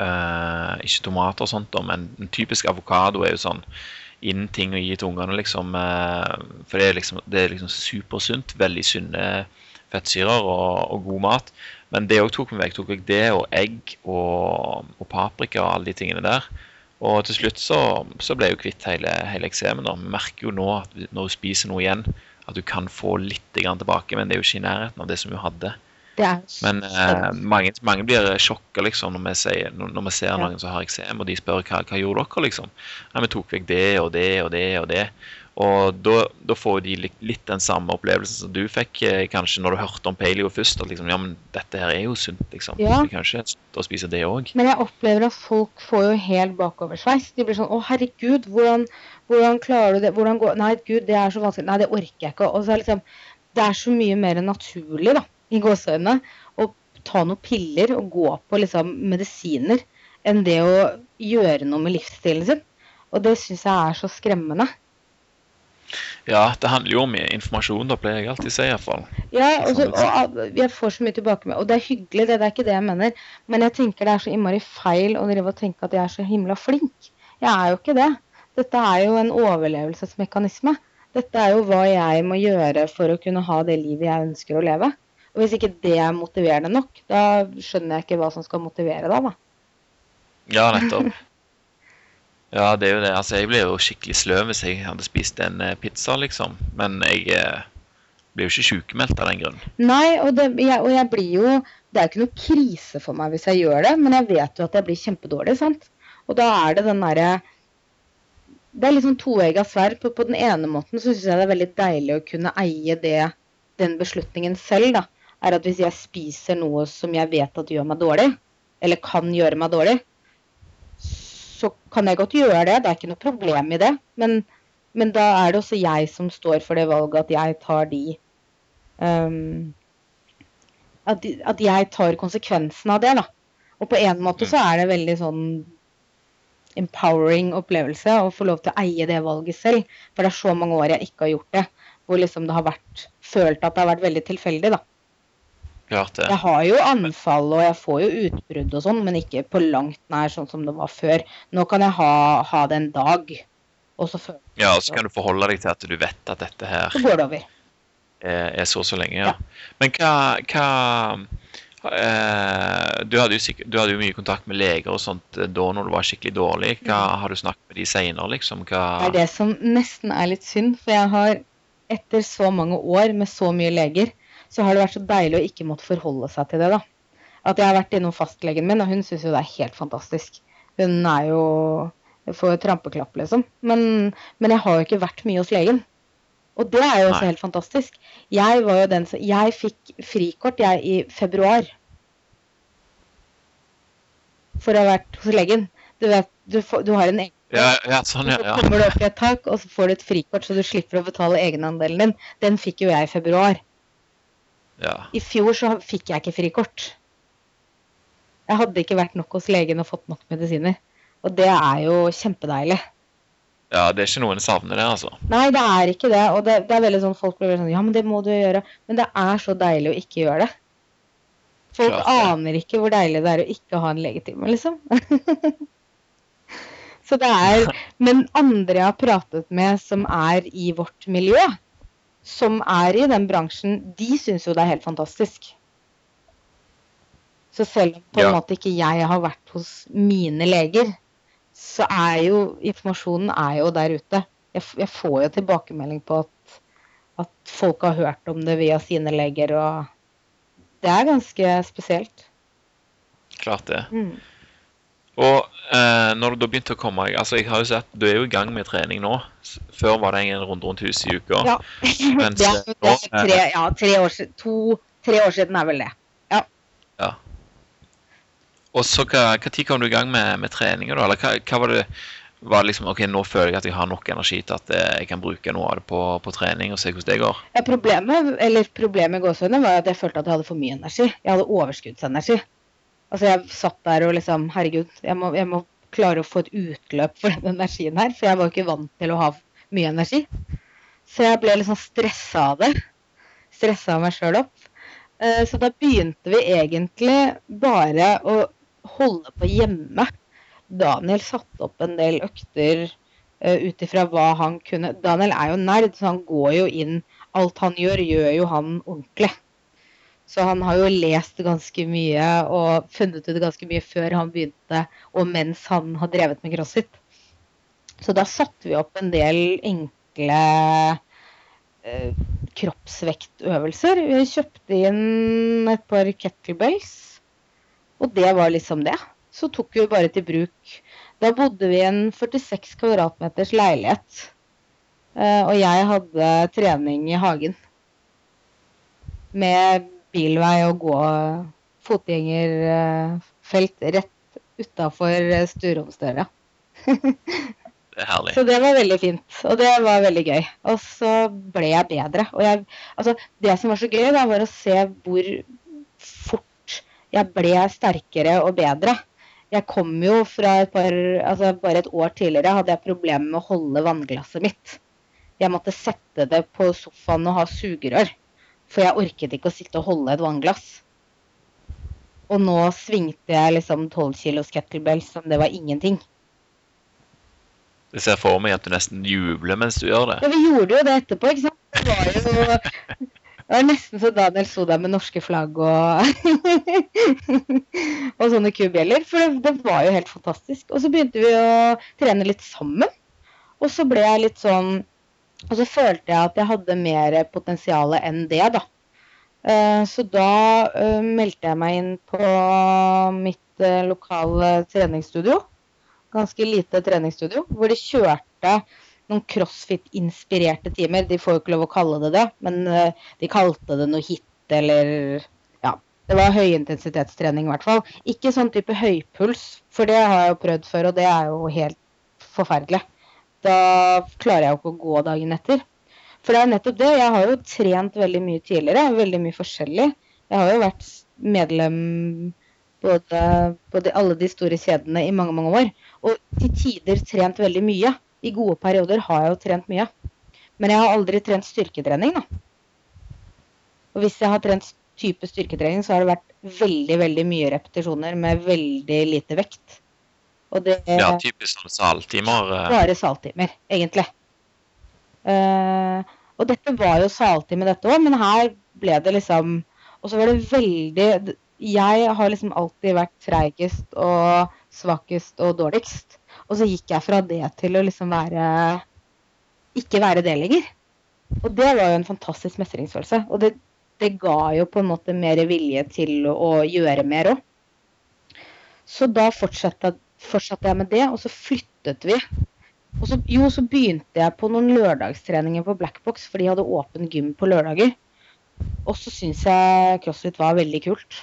uh, Ikke tomater og sånt, men en typisk avokado er jo sånn inn ting å gi til ungene, liksom. Uh, for det er liksom, det liksom supersunt. Veldig sunne fettsyrer og, og god mat. Men det òg tok vi vekk. Tok vekk det og egg og, og paprika og alle de tingene der. Og til slutt så, så ble jeg jo kvitt hele, hele eksemen. Vi merker jo nå at når du spiser noe igjen, at du kan få litt tilbake, men det er jo ikke i nærheten av det som du hadde. Men eh, mange, mange blir sjokka liksom, når, vi sier, når, vi ser noen som har eksem, og de spør hva, hva gjorde dere. liksom? Nei, Vi tok vekk det og det og det og det. Og da, da får de litt, den samme opplevelsen som du fikk eh, kanskje når du hørte om paleo først. At liksom, ja, men dette her er jo sunt, liksom. Ja. Vi kan ikke slutte å spise det òg. Men jeg opplever at folk får jo helt bakoversveis. De blir sånn Å, herregud, hvordan, hvordan klarer du det? Hvordan går Nei, gud, det er så vanskelig. Nei, det orker jeg ikke. Og så er liksom Det er så mye mer naturlig, da, i gåseøynene, å ta noen piller og gå på liksom medisiner enn det å gjøre noe med livsstilen sin. Og det syns jeg er så skremmende. Ja, det handler jo om informasjon, da pleier jeg alltid å si iallfall. Ja, og, så, Sånn og jeg får så mye tilbake med Og det er hyggelig, det, det er ikke det jeg mener. Men jeg tenker det er så innmari feil å drive og tenke at jeg er så himla flink. Jeg er jo ikke det. Dette er jo en overlevelsesmekanisme. Dette er jo hva jeg må gjøre for å kunne ha det livet jeg ønsker å leve. Og hvis ikke det er motiverende nok, da skjønner jeg ikke hva som skal motivere deg, da. Ja, nettopp. Ja, det er jo det. Altså, jeg blir jo skikkelig sløv hvis jeg hadde spist en eh, pizza, liksom. Men jeg eh, blir jo ikke sykemeldt av den grunn. Nei, og, det, jeg, og jeg blir jo Det er jo ikke noe krise for meg hvis jeg gjør det, men jeg vet jo at jeg blir kjempedårlig, sant. Og da er det den derre Det er liksom toegga sverd. På, på den ene måten så syns jeg det er veldig deilig å kunne eie det, den beslutningen selv, da. Er at hvis jeg spiser noe som jeg vet at gjør meg dårlig, eller kan gjøre meg dårlig, så kan jeg godt gjøre det. Det er ikke noe problem i det. Men, men da er det også jeg som står for det valget at jeg tar de um, at, at jeg tar konsekvensen av det, da. Og på en måte så er det veldig sånn empowering opplevelse å få lov til å eie det valget selv. For det er så mange år jeg ikke har gjort det. Hvor liksom det har vært følt at det har vært veldig tilfeldig, da. Klart det. Jeg har jo anfall og jeg får jo utbrudd og sånn, men ikke på langt nær sånn som det var før. Nå kan jeg ha, ha det en dag, og så, føler, Ja, og så kan du forholde deg til at du vet at dette her så går det over. er, er så og så lenge, ja. Men hva, hva eh, du, hadde jo du hadde jo mye kontakt med leger og sånt eh, da når du var skikkelig dårlig. Hva Har du snakket med de seinere, liksom? Hva Det er det som nesten er litt synd, for jeg har etter så mange år med så mye leger, så har det vært så deilig å ikke måtte forholde seg til det, da. At jeg har vært innom fastlegen min, og hun syns jo det er helt fantastisk. Hun er jo får trampeklapp, liksom. Men, men jeg har jo ikke vært mye hos legen. Og det er jo også Nei. helt fantastisk. Jeg var jo den som Jeg fikk frikort, jeg, i februar. For å ha vært hos legen. Du vet, du, får, du har en egen Ja, ja sånn, ja. så kommer du opp i et tak, og så får du et frikort, så du slipper å betale egenandelen din. Den fikk jo jeg i februar. Ja. I fjor så fikk jeg ikke frikort. Jeg hadde ikke vært nok hos legen og fått nok medisiner. Og det er jo kjempedeilig. Ja, det er ikke noen savner det, altså. Nei, det er ikke det. Og det, det er veldig sånn folk blir sånn Ja, men det må du gjøre. Men det er så deilig å ikke gjøre det. Folk Klart ja. aner ikke hvor deilig det er å ikke ha en legetime, liksom. [LAUGHS] så det er [LAUGHS] Men andre jeg har pratet med som er i vårt miljø, som er i den bransjen, de syns jo det er helt fantastisk. Så selv om på en Ja. måte ikke jeg har vært hos mine leger, så er jo informasjonen er jo der ute. Jeg, jeg får jo tilbakemelding på at, at folk har hørt om det via sine leger, og det er ganske spesielt. Klart det. Mm. Og eh, når du da begynte å komme altså jeg har jo sett, Du er jo i gang med trening nå. Før var det en runde rundt huset i uka. Ja. [LAUGHS] Mens, [LAUGHS] Det er, eh, det er tre, ja, tre år. To, tre år siden er vel det. Og så hva, hva tid kom du i gang med, med treninga, da? Eller hva, hva var det var det liksom, ok, Nå føler jeg at jeg har nok energi til at eh, jeg kan bruke noe av det på, på trening og se hvordan det går. Ja, problemet, eller problemet i gåsehudene var at jeg følte at jeg hadde for mye energi. Jeg hadde overskuddsenergi. Altså jeg satt der og liksom Herregud, jeg må, jeg må klare å få et utløp for den energien her. For jeg var jo ikke vant til å ha mye energi. Så jeg ble liksom stressa av det. Stressa meg sjøl opp. Eh, Så da begynte vi egentlig bare å holde på hjemme. Daniel satte opp en del økter uh, ut ifra hva han kunne Daniel er jo nerd, så han går jo inn Alt han gjør, gjør jo han ordentlig. Så han har jo lest ganske mye og funnet ut ganske mye før han begynte, og mens han har drevet med crossfit. Så da satte vi opp en del enkle eh, kroppsvektøvelser. Vi kjøpte inn et par kettlebells, og det var liksom det. Så tok vi bare til bruk. Da bodde vi i en 46 kvadratmeters leilighet. Eh, og jeg hadde trening i hagen. Med bilvei og gå fotgjengerfelt rett utafor stueromsdøra. Det er herlig. Så det var veldig fint, og det var veldig gøy. Og så ble jeg bedre. Og jeg, altså, det som var så gøy, da, var å se hvor fort jeg ble sterkere og bedre. Jeg kom jo fra et par Altså bare et år tidligere hadde jeg problemer med å holde vannglasset mitt. Jeg måtte sette det på sofaen og ha sugerør. For jeg orket ikke å sitte og holde et vannglass. Og nå svingte jeg liksom 12 kilos kettlebells som det var ingenting. Jeg ser for meg at du nesten jubler mens du gjør det. Ja, vi gjorde jo det etterpå, ikke sant. Det var jo det var nesten så Daniel sto der med norske flagg og [LAUGHS] og sånne kubjeller. For det, det var jo helt fantastisk. Og så begynte vi å trene litt sammen. Og så ble jeg litt sånn Og så følte jeg at jeg hadde mer potensial enn det, da. Eh, Så da eh, meldte jeg meg inn på mitt eh, lokale treningsstudio. Ganske lite treningsstudio, hvor de kjørte noen crossfit-inspirerte timer. De får jo ikke lov å kalle det det, men de kalte det noe hit eller Ja. Det var høyintensitetstrening, i hvert fall. Ikke sånn type høypuls, for det har jeg jo prøvd før, og det er jo helt forferdelig. Da klarer jeg jo ikke å gå dagen etter. For det er nettopp det. Jeg har jo trent veldig mye tidligere, veldig mye forskjellig. Jeg har jo vært medlem både på de, alle de store kjedene i mange, mange år. Og til tider trent veldig mye. I gode perioder har jeg jo trent mye. Men jeg har aldri trent styrketrening, da. Og hvis jeg har trent type styrketrening så har det vært veldig, veldig mye repetisjoner med veldig lite vekt. Og det Ja, typisk sånn saltimer. eh. bare saltimer, egentlig. Uh, og dette var jo saltime, dette òg, men her ble det liksom Og så var det veldig Jeg har liksom alltid vært treigest og svakest og dårligst. Og så gikk jeg fra det til å liksom være Ikke være det lenger. Og det var jo en fantastisk mestringsfølelse. Og det, det ga jo på en måte mer vilje til å, å gjøre mer òg. Så da fortsatte, fortsatte jeg med det, og så flyttet vi. Og så, jo, så begynte jeg på noen lørdagstreninger på Blackbox, for de hadde åpen gym på lørdager. Og så syns jeg crossfit var veldig kult.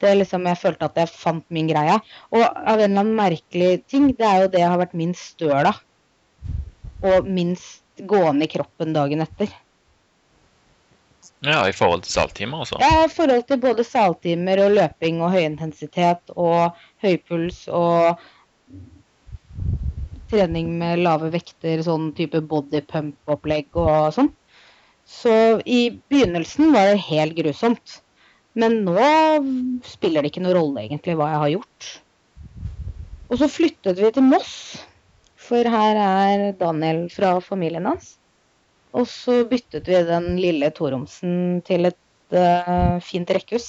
Det liksom, Jeg følte at jeg fant min greie. Og av en eller annen merkelig ting, det er jo det jeg har vært minst støl av. Og minst gående i kroppen dagen etter. Ja, i forhold til saltimer og sånn. Ja, i forhold til både saltimer og løping og høyintensitet og høypuls og trening med lave vekter, sånn type bodypump-opplegg og sånn. Så i begynnelsen var det helt grusomt. Men nå spiller det ikke noe rolle egentlig hva jeg har gjort. Og så flyttet vi til Moss, for her er Daniel fra familien hans. Og så byttet vi den lille toromsen til et uh, fint rekkehus.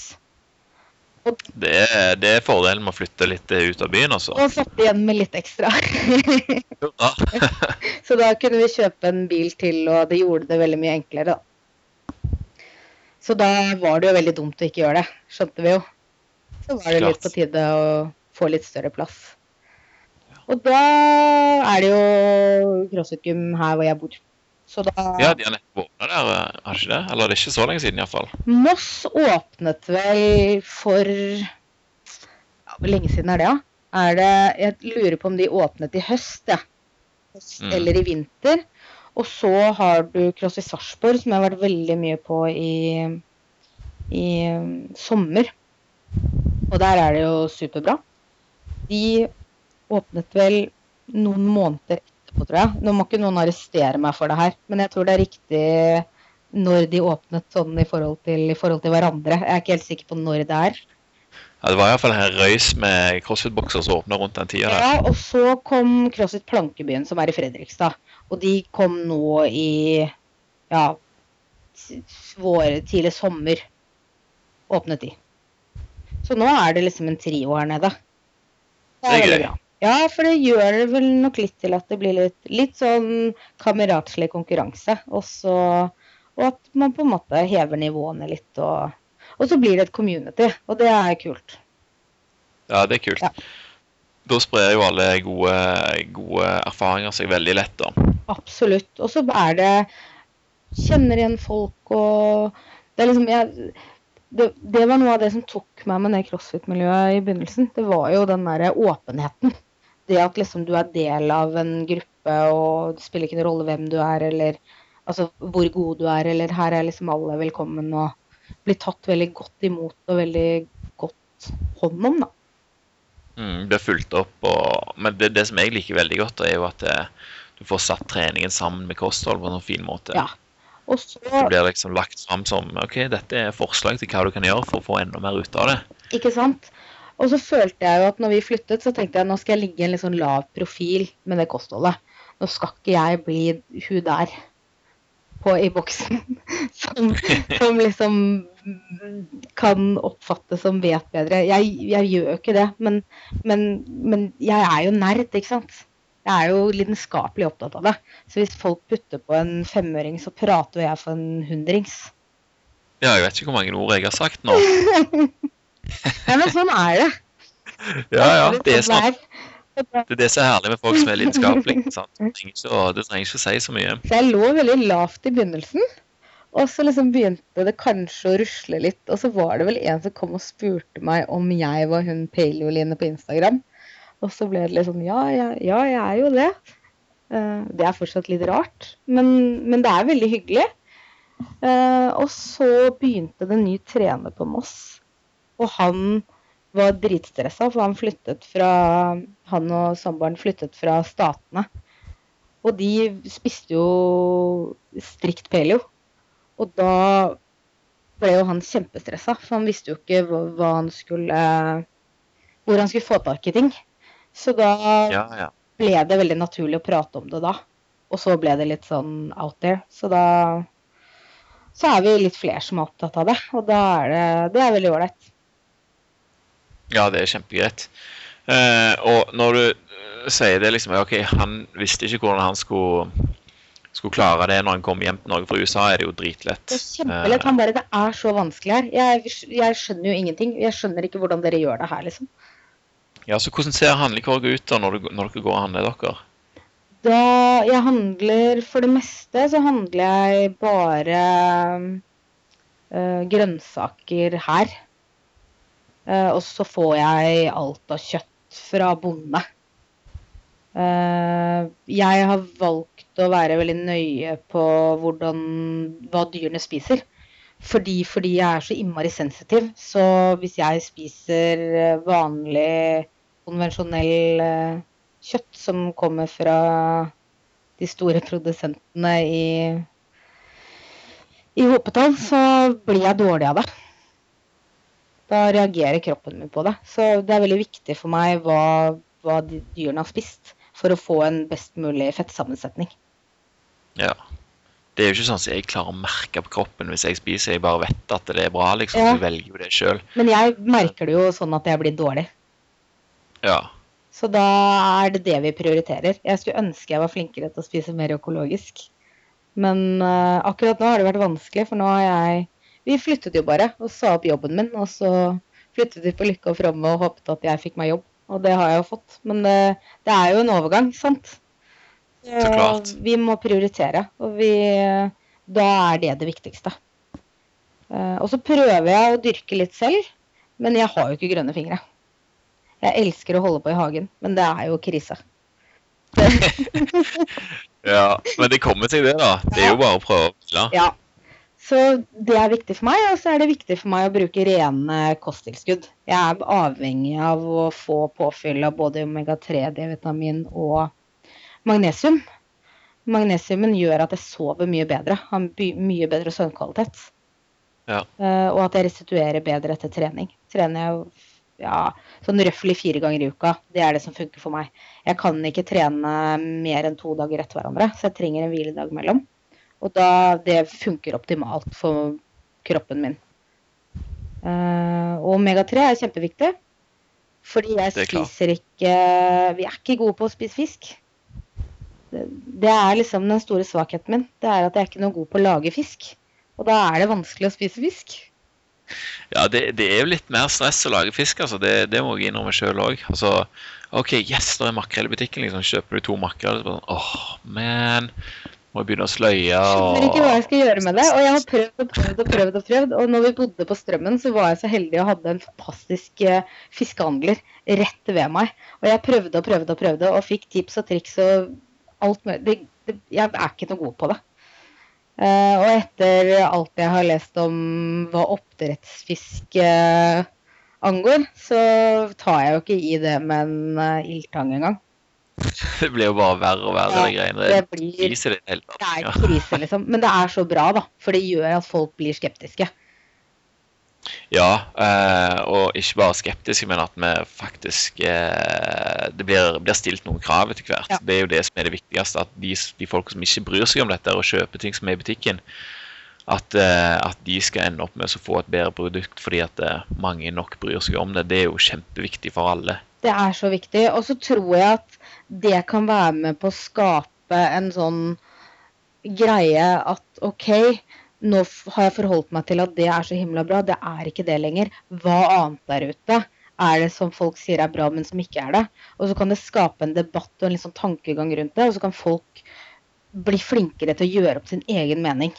Det, er- det er fordelen med å flytte litt eh, ut av byen, altså. Og satt igjen med litt ekstra. Ja. [LAUGHS] så da kunne vi kjøpe en bil til, og det gjorde det veldig mye enklere, da. Så da var det jo veldig dumt å ikke gjøre det, skjønte vi jo. Så var det litt på tide å få litt større plass. Og da er det jo crossfit-gym her hvor jeg bor. Så da ja, de har nettopp åpna der, eh, har de ikke det? Eller det er ikke så lenge siden, iallfall. Moss åpnet vel for ja, Hvor lenge siden er det, da? Er det, jeg lurer på om de åpnet i høst, ja. Høst Mm. Eller i vinter. Og så har du CrossFit Sarpsborg, som jeg har vært veldig mye på i, i um, sommer. Og der er det jo superbra. De åpnet vel noen måneder etterpå, tror jeg. Nå må ikke noen arrestere meg for det her, men jeg tror det er riktig når de åpnet sånn i forhold til, i forhold til hverandre. Jeg er ikke helt sikker på når det er. Ja, det var iallfall en røys med crossfit-bokser som åpna rundt den tida der. Ja, og så kom CrossFit Plankebyen, som er i Fredrikstad. Og de kom nå i ja, vår, tidlig sommer. Åpnet de. Så nå er det liksom en trio her nede. Det er veldig gøy. bra. Ja, for det gjør det vel nok litt til at det blir litt, litt sånn kameratslig konkurranse. Også, og at man på en måte hever nivåene litt. Og, og så blir det et community, og det er kult. Ja, det er kult. Ja. Da sprer jo alle gode, gode erfaringer seg veldig lett, da. Absolutt. Og så er det Kjenner igjen folk og Det er liksom jeg, det, det var noe av det som tok meg med det crossfit-miljøet i begynnelsen. Det var jo den derre åpenheten. Det at liksom du er del av en gruppe, og det spiller ikke noen rolle hvem du er, eller altså hvor god du er, eller her er liksom alle velkommen og blir tatt veldig godt imot og veldig godt hånd om, da. Mm, blir fulgt opp. Og, men det, det som jeg liker veldig godt, er jo at det, du får satt treningen sammen med kosthold på en sånn fin måte. Ja. Og så Det blir liksom lagt fram som OK, dette er forslag til hva du kan gjøre for å få enda mer ut av det. Ikke sant? Og så følte jeg jo at når vi flyttet, så tenkte jeg nå skal jeg ligge i en litt sånn lav profil med det kostholdet. Nå skal ikke jeg bli hun der på, i boksen [LAUGHS] som, som liksom kan oppfattes som vet bedre. Jeg, jeg gjør jo ikke det, men, men, men jeg er jo nerd, ikke sant. Jeg er jo lidenskapelig opptatt av det. Så hvis folk putter på en femøring, så prater jo jeg for en hundrings. Ja, jeg vet ikke hvor mange ord jeg har sagt nå. [LAUGHS] Nei, men sånn er det. [LAUGHS] Ja, ja, det er sånn det er. Det som er herlig med folk som er lidenskapelige. Det Det trenger ikke å si så mye. Så jeg lå veldig lavt i begynnelsen. Og så liksom begynte det kanskje å rusle litt. Og så var det vel en som kom og spurte meg om jeg var hun Paleoline på Instagram. Og så ble det litt sånn ja, ja, ja jeg er jo det. Eh, det er fortsatt litt rart, men, men det er veldig hyggelig. Eh, og så begynte det en ny trener på Moss. Og han var dritstressa, for han flyttet fra Han og samboeren flyttet fra Statene. Og de spiste jo strikt paleo. Og da ble jo han kjempestressa, for han visste jo ikke hva, hva han skulle Hvor han skulle få tak i ting. Så da Ja, ja. ble det veldig naturlig å prate om det da. Og så ble det litt sånn out there. Så da så er vi litt flere som er opptatt av det, og da er det, det er veldig ålreit. Ja, det er kjempegreit. Eh, og når du eh, sier det liksom OK, han visste ikke hvordan han skulle, skulle klare det når han kom hjem til Norge fra USA, er det jo dritlett. Det er kjempelett. Han bare Det er så vanskelig her. Jeg, jeg skjønner jo ingenting. Jeg skjønner ikke hvordan dere gjør det her, liksom. Ja, så Hvordan ser handlekorget ut da når, du, når dere går og handler dere? Da jeg handler For det meste så handler jeg bare øh, grønnsaker her. Eh, og så får jeg alt av kjøtt fra bonde. Uh, jeg har valgt å være veldig nøye på hvordan, hva dyrene spiser. Fordi, fordi jeg er så innmari sensitiv. Så hvis jeg spiser eh, vanlig, konvensjonell uh, kjøtt som kommer fra de store produsentene i, i hopetall, så blir jeg dårlig av det. Da reagerer kroppen min på det. Så det er veldig viktig for meg hva, hva dyrene har spist, for å få en best mulig fettsammensetning. Ja. Det er jo ikke sånn at jeg klarer å merke på kroppen hvis jeg spiser. Jeg bare vet at det er bra, liksom. Ja. Så jeg velger jo det sjøl. Men jeg merker det jo sånn at jeg blir dårlig. Ja. Så da er det det vi prioriterer. Jeg skulle ønske jeg var flinkere til å spise mer økologisk. Men uh, akkurat nå har det vært vanskelig, for nå har jeg Vi flyttet jo bare og sa opp jobben min, og så flyttet vi på lykke og fromme og håpet at jeg fikk meg jobb. Og det har jeg jo fått. Men det, det er jo en overgang, sant? Så klart. Vi må prioritere, og vi Da er det det viktigste. Eh, Og så prøver jeg å dyrke litt selv, men jeg har jo ikke grønne fingre. Jeg elsker å holde på i hagen, men det er jo krise. [LAUGHS] ja. Men det kommer seg, det, da. Det er jo bare å prøve å. Ja. Så det er viktig for meg, og så er det viktig for meg å bruke rene kosttilskudd. Jeg er avhengig av å få påfyll av både omega-3, D-vitamin og magnesium. Magnesiumen gjør at jeg sover mye bedre, har mye bedre søvnkvalitet. Ja. Uh, og at jeg restituerer bedre etter trening. Trener jeg ja, sånn røftlig fire ganger i uka. Det er det som funker for meg. Jeg kan ikke trene mer enn to dager etter hverandre, så jeg trenger en hviledag mellom. Og da det funker optimalt for kroppen min. Eh, og omega-3 er kjempeviktig. Fordi jeg er spiser ikke Vi er ikke gode på å spise fisk. Det, er liksom den store svakheten min. Det er at jeg er ikke noe god på å lage fisk. Og da er det vanskelig å spise fisk. Ja, det, det er jo litt mer stress å lage fisk, altså. Det, det må jeg innrømme sjøl òg. Altså, OK, yes, det er makrell i butikken, liksom. Kjøper du to makrell, så bare sånn Åh, man. Må begynne å sløye skjønner ikke hva jeg skal gjøre med det. Og jeg har prøvd og prøvd og prøvd. Og prøvd. Og når vi bodde på Strømmen, så var jeg så heldig og hadde en fantastisk eh, fiskehandler rett ved meg. Og jeg prøvde og prøvde og prøvde og fikk tips og triks og alt mulig. Det, det, jeg er ikke noe god på det. Eh, og etter alt jeg har lest om hva oppdrettsfisk eh, angår, så tar jeg jo ikke i det med en uh, ildtang engang. Det blir jo bare verre og verre, de greiene. det blir- krise, det hele tatt. Det er krise, liksom. Men det er så bra, da. For det gjør at folk blir skeptiske. Ja, eh, og ikke bare skeptiske, men at vi faktisk eh, Det blir, blir stilt noen krav etter hvert. Ja. Det er jo det som er det viktigste. At de, de folk som ikke bryr seg om dette og kjøper ting som er i butikken, at, eh, at de skal ende opp med å få et bedre produkt fordi at mange nok bryr seg om det. Det er jo kjempeviktig for alle. Det er så viktig. Og så tror jeg at det kan være med på å skape en sånn greie at OK, nå har jeg forholdt meg til at det er så himla bra. Det er ikke det lenger. Hva annet der ute er det som folk sier er bra, men som ikke er det? Og så kan det skape en debatt og en sånn tankegang rundt det, og så kan folk bli flinkere til å gjøre opp sin egen mening.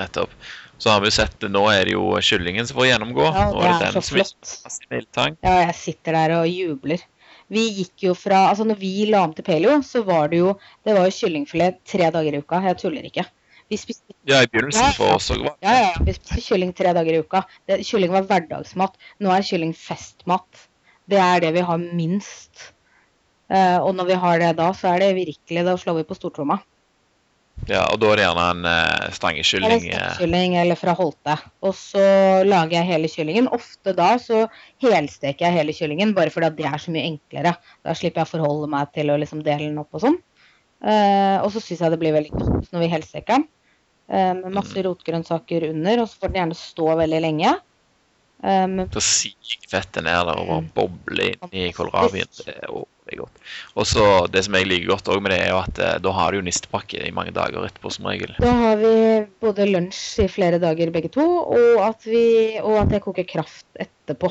Nettopp. Så har vi sett det, nå er det jo kyllingen som får gjennomgå. Ja, det er er det så den som flott. Ja, jeg sitter der og jubler. Vi gikk jo fra Altså, når vi la om til paleo, så var det jo Det var jo kyllingfilet tre dager i uka. Jeg tuller ikke. Vi spiste Ja, i begynnelsen for oss òg Ja, ja, vi spiste kylling tre dager i uka. Det, kylling var hverdagsmat. Nå er kylling festmat. Det er det vi har minst. Uh, og når vi har det da, så er det virkelig Da slår vi på stortromma. Ja, og da er det gjerne en uh, stangekylling? stangekylling. eh, eller fra Holte. Og så lager jeg hele kyllingen. Ofte da så helsteker jeg hele kyllingen, bare fordi det er så mye enklere. Da slipper jeg å forholde meg til å liksom dele den opp og sånn. Uh, og så syns jeg det blir veldig godt når vi helsteker den. Uh, med masse rotgrønnsaker under, og så får den gjerne stå veldig lenge. Um, Så siger fettet ned der og bare Mm. bobler inn i kålrabien. Det er godt. Og så det som jeg liker godt òg med det, er jo at eh, da har du jo nistepakke i mange dager etterpå, som regel. Da har vi både lunsj i flere dager begge to, og at, vi, og at jeg koker kraft etterpå.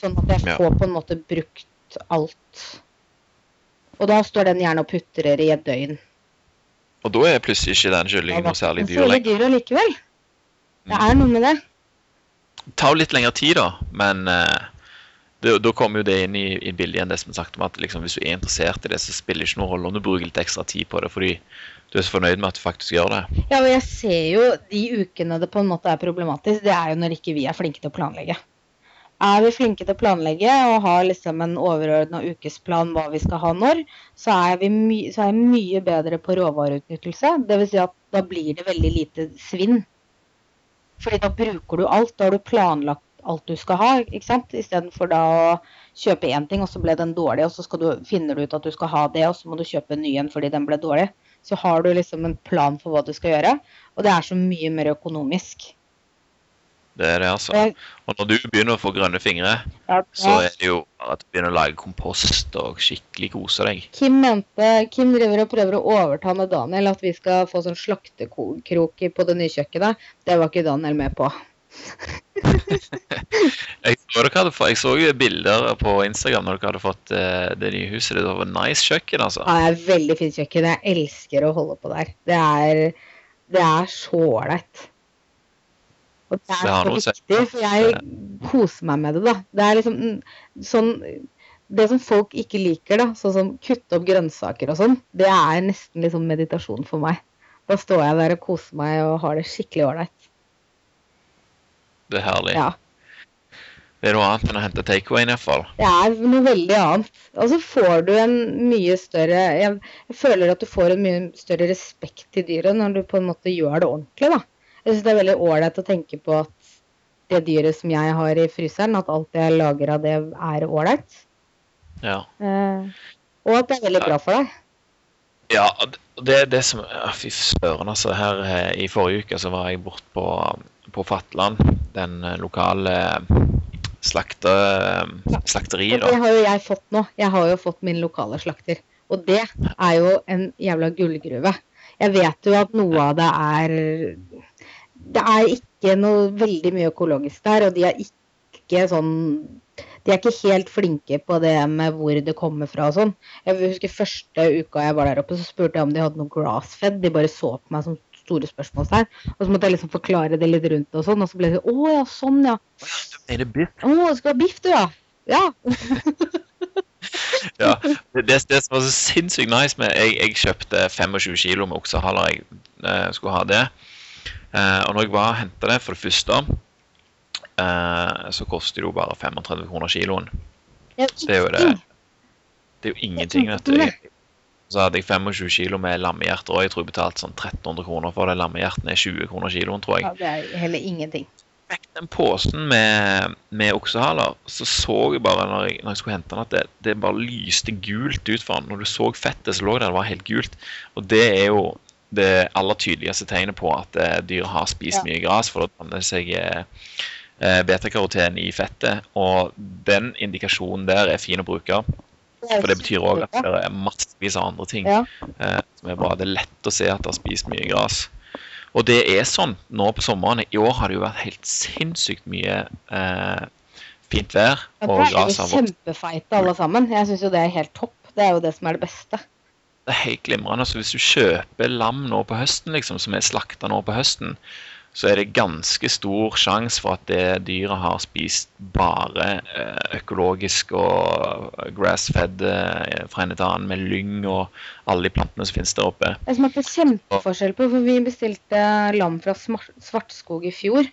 Sånn at jeg Ja. får på en måte brukt alt. Og da står den gjerne og putrer i et døgn. Og da er plutselig ikke den kyllingen noe særlig dyr lenger. dyr allikevel. Det Mm. er noe med det. Det tar jo litt lengre tid, da, men eh, da kommer jo det inn i, i bildet igjen, det som er sagt om at liksom, hvis du er interessert i det, så spiller det ikke noen rolle om du bruker litt ekstra tid på det, fordi du er så fornøyd med at du faktisk gjør det. Ja, og jeg ser jo de ukene det på en måte er problematisk, det er jo når ikke vi er flinke til å planlegge. Er vi flinke til å planlegge og har liksom en overordna ukesplan hva vi skal ha når, så er, my så er jeg mye bedre på råvareutnyttelse. Dvs. Si at da blir det veldig lite svinn. Fordi da bruker du alt. Da har du planlagt alt du skal ha, ikke sant. Istedenfor da å kjøpe én ting, og så ble den dårlig, og så du, finner du ut at du skal ha det, og så må du kjøpe en ny en fordi den ble dårlig. Så har du liksom en plan for hva du skal gjøre, og det er så mye mer økonomisk. Det er det, altså. Og når du begynner å få grønne fingre, Ja, så er det jo at du begynner å lage kompost og skikkelig kose deg. Kim mente Kim driver og prøver å overta med Daniel at vi skal få sånn slaktekrok på det nye kjøkkenet. Det var ikke Daniel med på. [LAUGHS] Jeg så, hadde, jeg så jo bilder på Instagram når dere hadde fått eh, det nye huset. Det var nice kjøkken, altså. Ja, det er veldig fint kjøkken. Jeg elsker å holde på der. Det er, det er så ålreit. Og det er Det så viktig, for jeg koser meg med det, da. Det er liksom mm, sånn Det som folk ikke liker, da, sånn som kutte opp grønnsaker og sånn, det er nesten liksom meditasjon for meg. Da står jeg der og koser meg og har det skikkelig ålreit. Det er herlig. Ja. Det er noe annet enn å hente takeawayen, iallfall. Det er noe veldig annet. Og så får du en mye større jeg, føler at du får en mye større respekt til dyret når du på en måte gjør det ordentlig, da. Jeg syns det er veldig ålreit å tenke på at det dyret som jeg har i fryseren, at alt jeg lager av det, er ålreit. Ja. Eh, og at det er veldig bra for deg. Ja, det er det som Fy søren, altså. Her eh, i forrige uke så var jeg bort på, Fatland. Den eh, lokale slakte, slakteriet, Og det har jo jeg fått nå. Jeg har jo fått min lokale slakter. Og det er jo en jævla gullgruve. Jeg vet jo at noe av det er Det er ikke noe veldig mye økologisk der, og de er ikke sånn De er ikke helt flinke på det med hvor det kommer fra og sånn. Jeg husker første uka jeg var der oppe, så spurte jeg om de hadde noe grassfed. De bare så på meg som store spørsmålstegn. Og så måtte jeg liksom forklare det litt rundt og sånn, og så ble det å ja, sånn ja. Er det biff? Å, du skal ha biff du, ja. Ja. [LAUGHS] Ja. Det, det, det som var så sinnssykt nice med Jeg, jeg kjøpte 25 kilo med oksehaler. Jeg eh, skulle ha det. Eh, og når jeg var og henta det for det første, eh, så koster det jo bare 35 kroner kiloen. Det er jo det. Det er jo ingenting, vet du. Jeg, så hadde jeg 25 kilo med lammehjerter, og jeg tror jeg betalte sånn 1300 kroner for det. Lammehjertene er 20 kroner kiloen, tror jeg. ja. Det er heller ingenting. fikk den posen med, med oksehaler, så så jeg bare når jeg, når jeg skulle hente den, at det, det bare lyste gult ut for den. Når du så fettet, så lå det, det var helt gult. Og det er jo det aller tydeligste tegnet på at eh, dyr har spist Ja. mye gras, for da danner det seg eh, eh, betakaroten i fettet. Og den indikasjonen der er fin å bruke, for det betyr òg at det er massevis av andre ting Ja. eh, som er bra. Det er lett å se at det har spist mye gras. Og det er sånn nå på sommeren. I år har det jo vært helt sinnssykt mye eh, fint vær. Ja, Og gress har vokst. Dere er jo kjempefeite alle sammen. Jeg syns jo det er helt topp. Det er jo det som er det beste. Det er helt glimrende. Så hvis du kjøper lam nå på høsten, liksom, som er slakta nå på høsten, så er det ganske stor sjanse for at det dyret har spist bare eh, økologisk og grass-fed eh, fra en til annen med lyng og alle de plantene som finnes der oppe. Jeg smakte kjempeforskjell på, for vi bestilte lam fra Svartskog i fjor.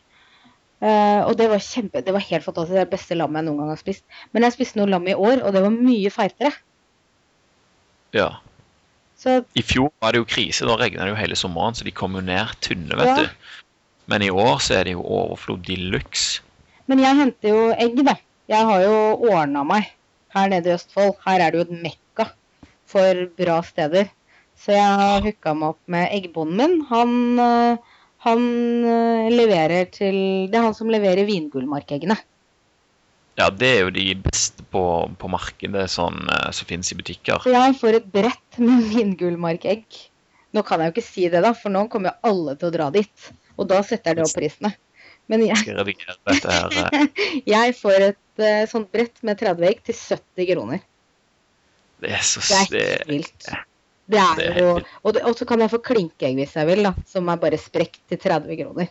Eh, og det var kjempe, det var helt fantastisk. Det er det beste lammet jeg noen gang har spist. Men jeg spiste noe lam i år, og det var mye feitere. Ja. Så I fjor var det jo krise, da regna det jo hele sommeren, så de kom jo ned tynne, vet Ja. du. Men i år så er det jo overflod de luxe. Men jeg henter jo egg, da. Jeg har jo ordna meg her nede i Østfold. Her er det jo et mekka for bra steder. Så jeg har hooka meg opp med eggbonden min. Han, øh, han øh, leverer til Det er han som leverer vingullmarkeggene. Ja, det er jo de beste på, på markedet sånn, eh, som finnes i butikker. Så jeg får et brett med [LAUGHS] vingullmarkegg. Nå kan jeg jo ikke si det, da, for nå kommer jo alle til å dra dit. Og da setter det opp prisene. Men jeg, [LAUGHS] jeg får et uh, sånt brett med 30 egg til 70 kroner. Det er så Det er helt vilt. Det er jo, og, det, og så kan jeg få klinkeegg hvis jeg vil, da, som er bare sprekt til 30 kroner.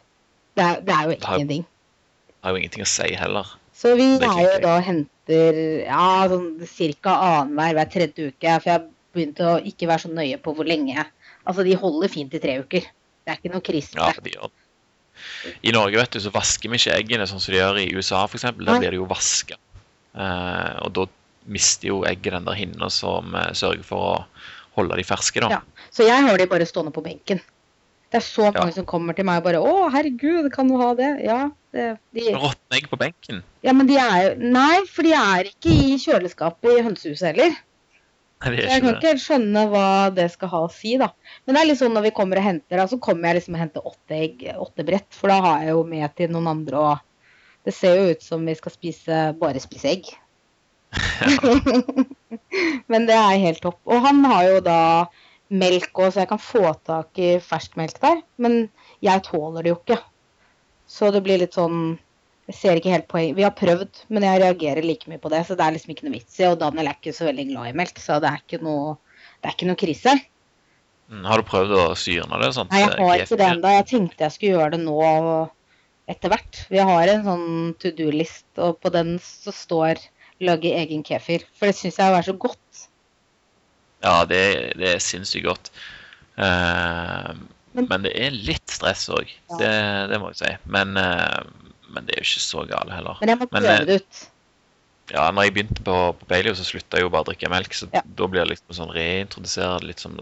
Det er, det er jo Det har- har jo ingenting å si heller. Så vi er jo da og henter ja, sånn ca. annenhver hver tredje uke. For jeg har begynt å ikke være så nøye på hvor lenge. Altså, de holder fint i tre uker. Det er ikke noe krise. Ja, de gjør det. I Norge vet du, så vasker vi ikke eggene sånn som de gjør i USA f.eks. Der blir de jo vaska. Eh, og da mister jo egget den der hinna som eh, sørger for å holde de ferske. da. Ja. Så jeg har de bare stående på benken. Det er så Ja. mange som kommer til meg og bare 'Å, herregud, kan du ha det?' Ja, det, de, Råtne egg på benken. ja, men de er jo Nei, for de er ikke i kjøleskapet i hønsehuset heller. Så jeg kan ikke helt skjønne hva det skal ha å si, da. Men det er litt sånn når vi kommer og henter, da, så kommer jeg liksom og henter åtte egg, åtte brett. For da har jeg jo med til noen andre, og det ser jo ut som vi skal spise, bare spise egg. [LAUGHS] Men det er helt topp. Og han har jo da melk òg, så jeg kan få tak i fersk melk der. Men jeg tåler det jo ikke. Så det blir litt sånn Jeg ser ikke helt poeng. Vi har prøvd, men jeg reagerer like mye på det, så det er liksom ikke noe vits i. Og Daniel er ikke så veldig glad i melk, så det er ikke noe, det er ikke noe krise. Mm, Har du prøvd å syrne det? sånt? Nei, jeg har ikke det ennå. Jeg tenkte jeg skulle gjøre det nå etter hvert. Vi har en sånn to do-list, og på den så står 'lage egen kefir'. For det syns jeg er så godt. Ja, det, det er sinnssykt godt. Uh, Men- men det er litt stress òg. Ja. Det, det må jeg si. Men, eh, men det er jo ikke så gale heller. Men jeg må prøve eh, det ut. Ja, når jeg begynte på, på Paleo, så slutta jeg jo bare å drikke melk. Så Ja. da blir det liksom sånn reintrodusert litt som,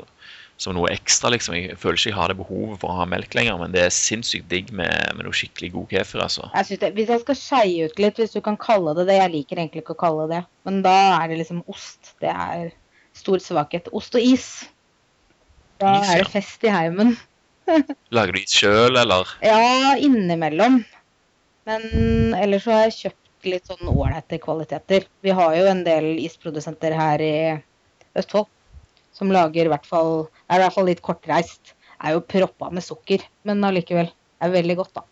som noe ekstra, liksom. Jeg føler ikke jeg har det behovet for å ha melk lenger, men det er sinnssykt digg med, med noe skikkelig god kefir, altså. Jeg det, hvis jeg skal skeie ut litt, hvis du kan kalle det det Jeg liker egentlig ikke å kalle det men da er det liksom ost. Det er stor svakhet. Ost og is. Da Is, er det fest i heimen. [LAUGHS] Lager du is sjøl, eller? Ja, innimellom. Men ellers så har jeg kjøpt litt sånn ålreite kvaliteter. Vi har jo en del isprodusenter her i Østfold som lager i hvert fall Er i hvert fall litt kortreist. Er jo proppa med sukker, men allikevel. Er veldig godt, da.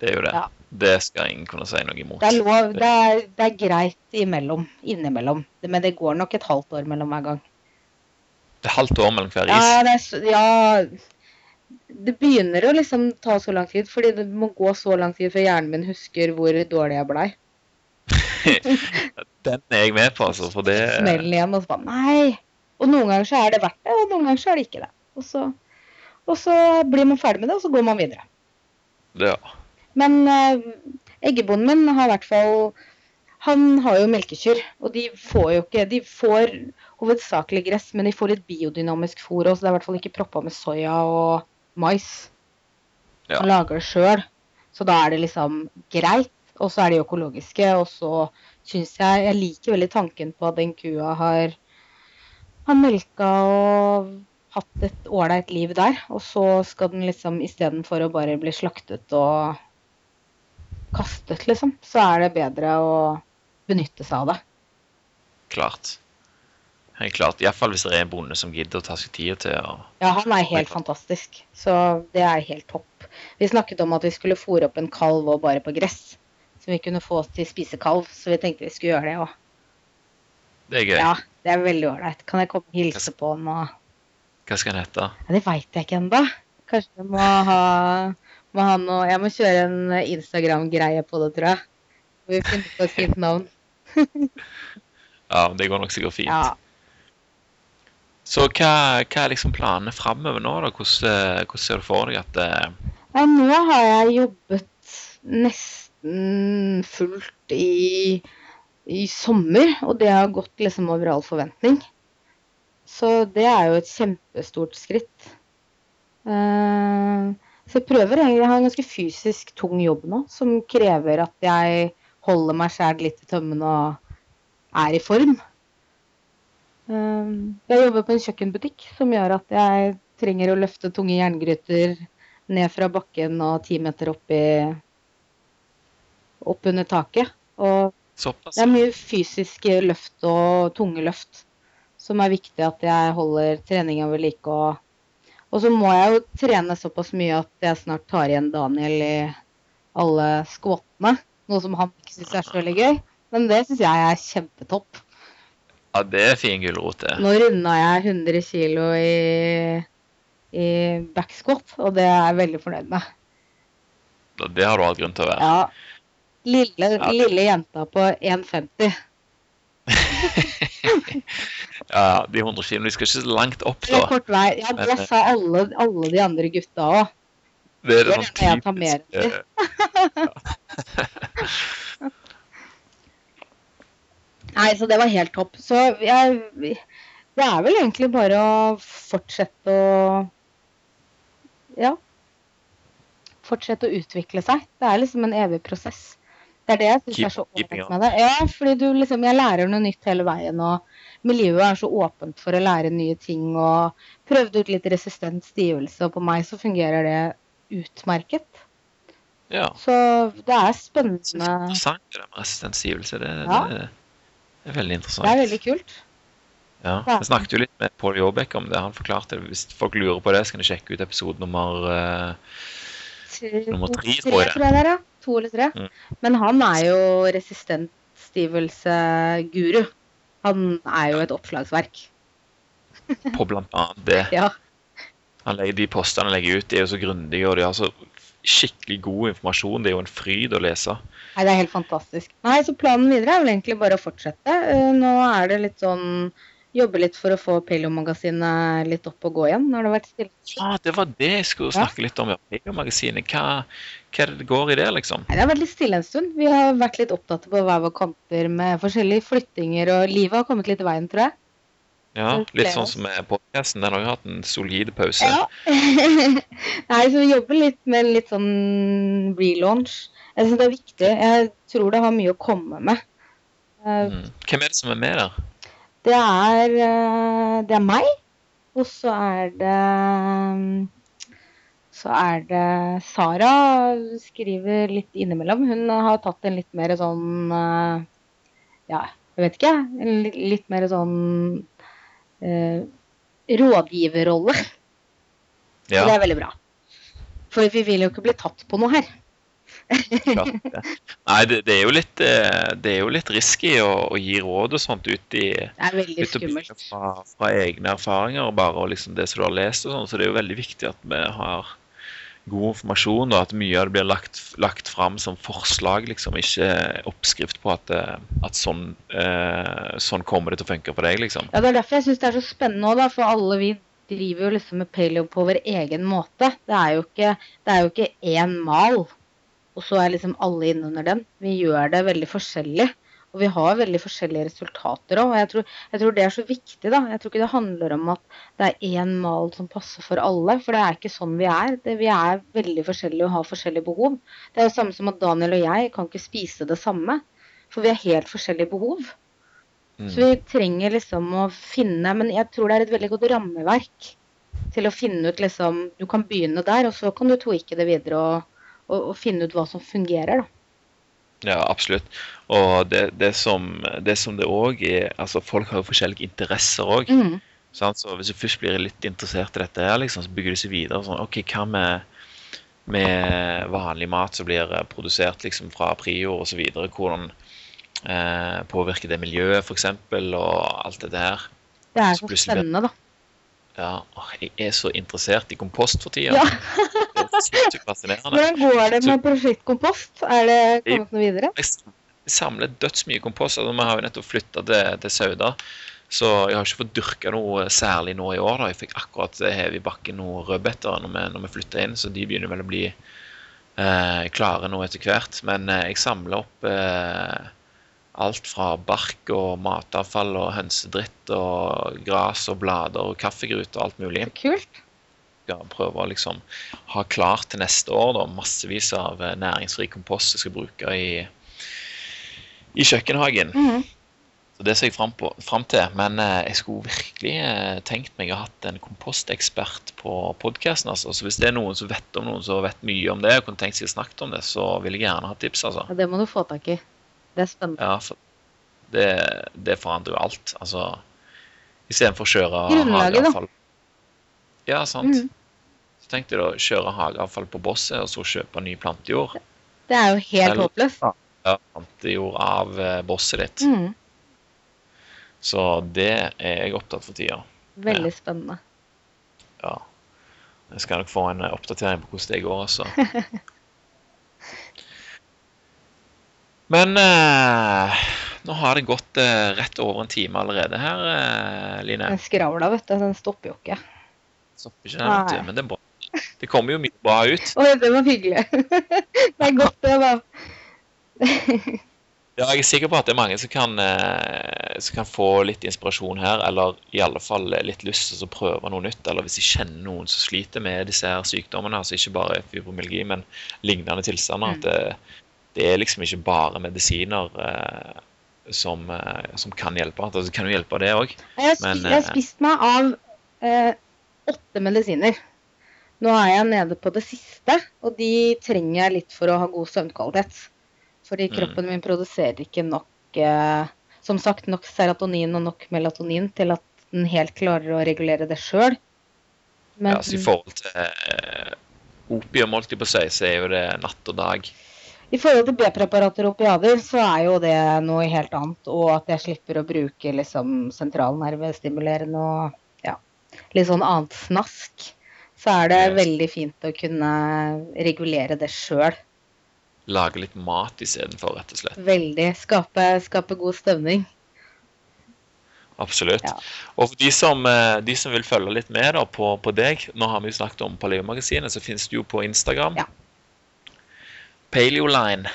Det er jo det. Ja. Det skal ingen kunne si noe imot. Det er lov. Det er, det er greit imellom. Innimellom. Men det går nok et halvt år mellom hver gang. Det er halvt år mellom hver is. Ja, det er, ja Det begynner å liksom ta så lang tid, fordi det må gå så lang tid før hjernen min husker hvor dårlig jeg blei. [LAUGHS] Den er jeg med på, altså. For det Smellen igjen, og så bare Nei! Og noen ganger så er det verdt det, og noen ganger så er det ikke det. Og så, og så blir man ferdig med det, og så går man videre. Ja. Men eh, eggebonden min har i hvert fall Han har jo melkekyr, og de får jo ikke De får hovedsakelig gress, men de får litt biodynamisk fôr og så det er i hvert fall ikke proppa med soya og mais. Ja. Han lager det sjøl, så da er det liksom greit. Og så er de økologiske, og så syns jeg Jeg liker veldig tanken på at den kua har, har melka og hatt et ålreit liv der. Og så skal den liksom istedenfor å bare bli slaktet og kastet, liksom, så er det bedre å benytte seg av det. Klart. Helt klart. Iallfall hvis det er en bonde som gidder å ta seg tida til å Ja, han er helt fantastisk. Så det er helt topp. Vi snakket om at vi skulle fôre opp en kalv og bare på gress. Som vi kunne få til spisekalv, så vi tenkte vi skulle gjøre det òg. Det er gøy. Ja, det er veldig ålreit. Kan jeg komme og hilse på han og Hva skal han hete? ja, Det veit jeg ikke ennå. Kanskje jeg må ha, må ha noe Jeg må kjøre en Instagram-greie på det, tror jeg. Vi finner på et fint navn. [LAUGHS] Ja, det går nok sikkert fint. Ja. Så hva, hva er liksom planene framover nå, da? Hvordan, eh, hvordan ser du for deg at det... Nei, nå har jeg jobbet nesten fullt i, i sommer, og det har gått liksom over all forventning. Så det er jo et kjempestort skritt. Eh, så jeg prøver egentlig, jeg har en ganske fysisk tung jobb nå, som krever at jeg holder meg sjæl litt i tømmene og er i form. Eh, jeg jobber på en kjøkkenbutikk som gjør at jeg trenger å løfte tunge jerngryter ned fra bakken og ti meter opp, i, opp under taket. Og Såpass. det er mye fysiske løft og tunge løft som er viktig at jeg holder treninga ved like. Og, og så må jeg jo trene såpass mye at jeg snart tar igjen Daniel i alle skvottene. Noe som han ikke syns er så veldig gøy. Men det syns jeg er kjempetopp. Ja, det er fin gulrot, det. Nå runda jeg 100 kg i, i backsquat, og det er jeg veldig fornøyd med. Det har du hatt grunn til å være. Ja. Lille, Ja. lille jenta på 1,50. [LAUGHS] Ja, de 100 kilo, de skal ikke så langt opp, da. Det er kort vei. Ja, det Men, sa alle, alle de andre gutta òg. Det er det det sånn er det jeg tar mer typisk Nei, så det var helt topp. Så jeg Det er vel egentlig bare å fortsette å Ja. Fortsette å utvikle seg. Det er liksom en evig prosess. Det er det jeg syns er så ålreit med det. Ja, fordi du liksom Jeg lærer noe nytt hele veien, og miljøet er så åpent for å lære nye ting. Og prøvde ut litt resistent stivelse, og på meg så fungerer det utmerket. Ja. Så det er spennende. interessant det der med resistent stivelse. Det, Ja. det, det er veldig interessant. Det er veldig kult. Ja, jeg Vi snakket jo litt med Pål Jåbekk om det. Han forklarte det. Hvis folk lurer på det, så kan de sjekke ut episode nummer uh, Nummer tre, tror jeg det. er, ja. To eller tre. Mm. Men han er jo resistent stivelse-guru. Han er jo et oppslagsverk. på blant annet det. [LAUGHS] Ja. Han legger, de postene han legger ut, de er jo så grundige, og de har så skikkelig god informasjon. Det er jo en fryd å lese. Nei, det er helt fantastisk. Nei, så planen videre er vel egentlig bare å fortsette. Eh, Nå er det litt sånn Jobbe litt for å få Paleo-magasinet litt opp og gå igjen. Nå har det vært stille. Ja, det var det jeg skulle Ja. snakke litt om. Ja. magasinet Hva, hva det det går i det, liksom? Nei, det har vært litt stille en stund. Vi har vært litt opptatt på hver vår kanter med forskjellige flyttinger, og livet har kommet litt i veien, tror jeg. Ja, Litt sånn som podkasten. Den har jo hatt en solid pause. Ja. [LAUGHS] Nei, så vi jobber litt med en litt sånn relaunch. Jeg syns det er viktig. Jeg tror det har mye å komme med. Eh, Mm. Hvem er det som er med der? Det er, eh, det er meg, og så er det Så er det Sara skriver litt innimellom. Hun har tatt en litt mer sånn eh, Ja, jeg vet ikke. En litt, litt mer sånn eh, rådgiverrolle. Ja, Og det er veldig bra. For vi vil jo ikke bli tatt på noe her. klart det. Nei, det, det, er jo litt, eh, det er jo litt risky å, å gi råd og sånt ut i Det er veldig skummelt. fra, fra egne erfaringer bare, og liksom det som du har lest og sånn. Så det er jo veldig viktig at vi har god informasjon, og at mye av det blir lagt, lagt fram som forslag, liksom, ikke oppskrift på at, eh, at sånn, eh, sånn kommer det til å funke for deg, liksom. Ja, Det er derfor jeg syns det er så spennende òg. For alle vi driver jo liksom med paleo på vår egen måte. Det er jo ikke, det er jo ikke én mal, og så er liksom alle innunder den. Vi gjør det veldig forskjellig. Og vi har veldig forskjellige resultater òg. Og jeg tror, jeg tror det er så viktig, da. Jeg tror ikke det handler om at det er én mal som passer for alle. For det er ikke sånn vi er. Det, vi er veldig forskjellige og har forskjellige behov. Det er jo samme som at Daniel og jeg kan ikke spise det samme. For vi har helt forskjellige behov. Mm. Så vi trenger liksom å finne Men jeg tror det er et veldig godt rammeverk til å finne ut liksom Du kan begynne der, og så kan du tweake det videre og, og, og finne ut hva som fungerer, da. Ja, absolutt. Og det, det som det som det òg er Altså, folk har jo forskjellige interesser òg. Mm. Så hvis du først blir litt interessert i dette, her, liksom, så bygger du seg videre. Sånn, ok, Hva med, med vanlig mat som blir eh, produsert liksom, fra prior osv.? Hvordan eh, påvirker det miljøet, f.eks., og alt dette her? Det er Så så spennende, da. Ja, Jeg er så interessert i kompost for tida. Ja. [LAUGHS] [LAUGHS] Hvordan går det med prosjektkompost? Er det kommet noe videre? Jeg samler dødsmye kompost. Altså, vi har jo nettopp flytta til, til Sauda. Så jeg har ikke fått dyrka noe særlig nå i år. da. Jeg fikk akkurat hevet i bakken noen rødbeter når vi, når vi flytta inn, så de begynner vel å bli eh, klare nå etter hvert. Men eh, jeg samler opp eh, alt fra bark og matavfall og hønsedritt og gras og blader og kaffegrut og alt mulig. Kult. Skal prøve å liksom ha klart til neste år da, massevis av næringsfri næringsrik kompost jeg skal bruke i, i kjøkkenhagen. Mhm. Så Det ser jeg fram, på, fram til. Men eh, jeg skulle virkelig eh, tenkt meg å ha hatt en kompostekspert på podkasten. Altså. Så hvis det er noen som vet om noen som vet mye om det, og kunne tenkt seg å snakke om det, så vil jeg gjerne ha tips. altså. Ja, det må du få tak i. Det er spennende. Ja, for det, det forandrer jo alt. Altså Istedenfor å kjøre Grunnlaget, da. Ja, sant. Mhm. Tenkte jeg da kjøre hageavfall på bosset, og så kjøpe ny plantejord. Det er jo helt håpløst. Ja, plantejord av eh, bosset ditt. Mm. Så det er jeg opptatt for tida. Veldig spennende. Ja. Jeg skal nok få en eh, oppdatering på hvordan det går, altså. [LAUGHS] Men eh, nå har det gått eh, rett over en time allerede her, eh, Line. Den skravla, vet du, den stopper jo ikke. Stopper ikke den, men det er bra. Det kommer jo mye bra ut. Oi, det var hyggelig. [LAUGHS] det er godt, det, var [LAUGHS] Ja, jeg er sikker på at det er mange som kan, eh, som kan få litt inspirasjon her, eller i alle fall litt lyst til å prøve noe nytt. Eller hvis de kjenner noen som sliter med disse her sykdommene, altså ikke bare fibromyalgi, men lignende tilstander. At det, det er liksom ikke bare medisiner eh, som, eh, som kan hjelpe. Altså, kan jo hjelpe, det òg. Jeg har, Men, spist, jeg har spist meg av eh, åtte medisiner. Nå er jeg nede på det siste, og de trenger jeg litt for å ha god søvnkvalitet. Fordi Mm. kroppen min produserer ikke nok eh, Som sagt, nok serotonin og nok melatonin til at den helt klarer å regulere det sjøl. Men Ja, så I forhold til eh, opium, holdt jeg på å si, så er jo det natt og dag. i forhold til B-preparater og opiader, så er jo det noe helt annet. Og at jeg slipper å bruke liksom sentralnervestimulerende og ja, litt sånn annet snask. Så er det veldig fint å kunne regulere det sjøl. Lage litt mat istedenfor, rett og slett. Veldig. Skape, skape god stemning. Absolutt. Ja. Og for de som, eh, de som vil følge litt med da, på, på deg Nå har vi jo snakket om Paleo-magasinet, så finnes du jo på Instagram. Ja. Paleoline.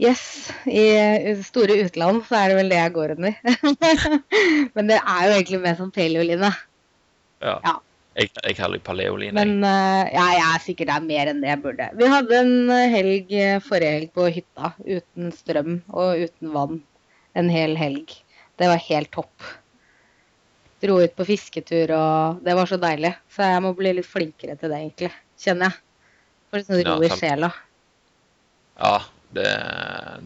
Yes. I store utland så er det vel det jeg går under. [LAUGHS] Men det er jo egentlig mer som paleoline. Ja. Ja. Jeg, jeg kaller det Paleoline. Men uh, ja, jeg er sikkert det er mer enn det jeg burde. Vi hadde en eh, helg eh, forrige helg på hytta uten strøm og uten vann. En hel helg. Det var helt topp. Dro ut på fisketur, og det var så deilig. Så jeg må bli litt flinkere til det, egentlig. Kjenner jeg. Litt sånn ro i sjela. Ja, det,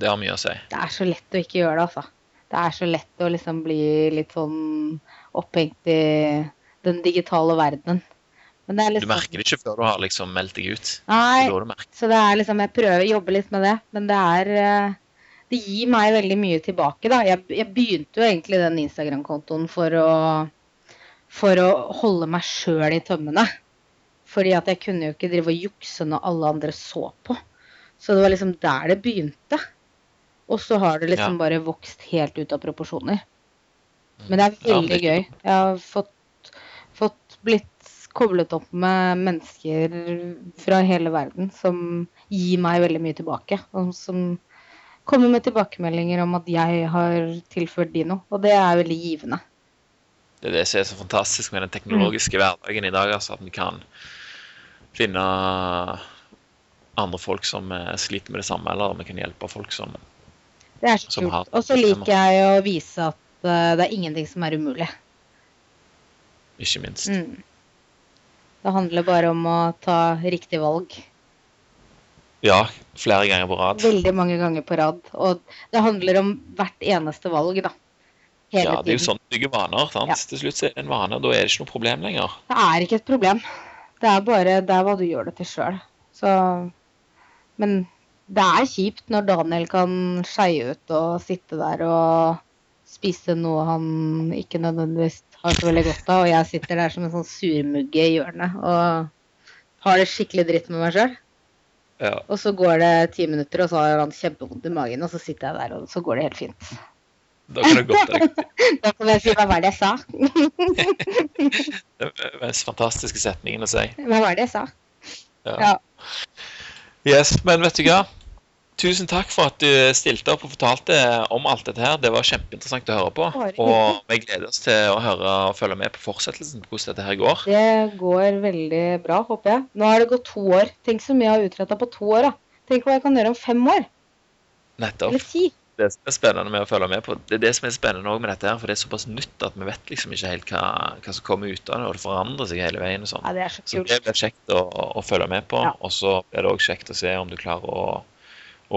det har mye å si. Det er så lett å ikke gjøre det, altså. Det er så lett å liksom bli litt sånn opphengt i den digitale verdenen. Men det er Du liksom merker det ikke før du har liksom meldt deg ut. Nei, Det. Så det er liksom, jeg prøver å jobbe litt med det, men det er eh, Det gir meg veldig mye tilbake, da. Jeg, jeg begynte jo egentlig den Instagram-kontoen for å for å holde meg sjøl i tømmene. Fordi at jeg kunne jo ikke drive og jukse når alle andre så på. Så det var liksom der det begynte. Og så har det liksom bare vokst helt ut av proporsjoner. Men det er Ja, veldig er gøy. Jeg har fått blitt koblet opp med mennesker fra hele verden som gir meg veldig mye tilbake. Og som kommer med tilbakemeldinger om at jeg har tilført de noe. Og det er veldig givende. Det er det som er så fantastisk med den teknologiske hverdagen i dag. altså At vi kan finne andre folk som eh, sliter med det samme, eller vi kan hjelpe folk som Det er så kult. Og så liker jeg å vise at eh, det er ingenting som er umulig. Ikke minst. Mm. Det handler bare om å ta riktig valg. Ja, flere ganger på rad. Veldig mange ganger på rad. Og det handler om hvert eneste valg, da. Hele Ja, det er jo sånn du bygger vaner. sant? Ja. Til slutt er det en vane, da er det ikke noe problem lenger. Det er ikke et problem. Det er bare det er hva du gjør det til sjøl. Så Men det er kjipt når Daniel kan skeie ut og sitte der og spise noe han ikke nødvendigvis har så veldig godt av, og jeg sitter der som en sånn surmugge i hjørnet og har det skikkelig dritt med meg sjøl. Ja, Og så går det ti minutter, og så har han kjempevondt i magen, og så sitter jeg der, og så går det helt fint. Da kan det godt. [LAUGHS] Da kan jeg si hva var det jeg sa? [LAUGHS] Det den mest fantastiske setningen å si. Hva var det jeg sa? Ja. Ja. Yes, men vet du hva? Tusen takk for at du stilte opp og fortalte om alt dette her. Det var kjempeinteressant å høre på. Og vi gleder oss til å høre og følge med på fortsettelsen på hvordan dette her går. Det går veldig bra, håper jeg. Nå har det gått to år. Tenk så mye jeg har utretta på to år, da. Tenk hva jeg kan gjøre om fem år. Nettopp. Eller ti. Det som er spennende med å følge med på, det er det som er spennende også med dette her, for det er såpass nytt at vi vet liksom ikke helt hva, hva som kommer ut av det, og det forandrer seg hele veien og sånn. Ja, det er så Så det blir kjekt å, å følge med på. Ja. Og så blir det òg kjekt å se om du klarer å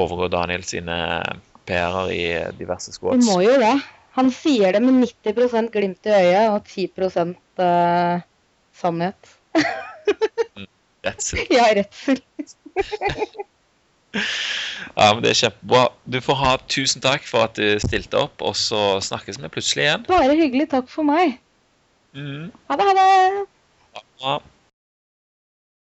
overgå Daniel sine PR-er i diverse squats. Du må jo det. Han sier det med 90 glimt i øyet og 10 uh, sannhet. Redsel. [LAUGHS] Ja, redsel. [LAUGHS] Ja, men det er kjempebra. Du får ha tusen takk for at du stilte opp, og så snakkes vi plutselig igjen. Bare hyggelig. Takk for meg. Mm. Ha det, ha det. Ha det.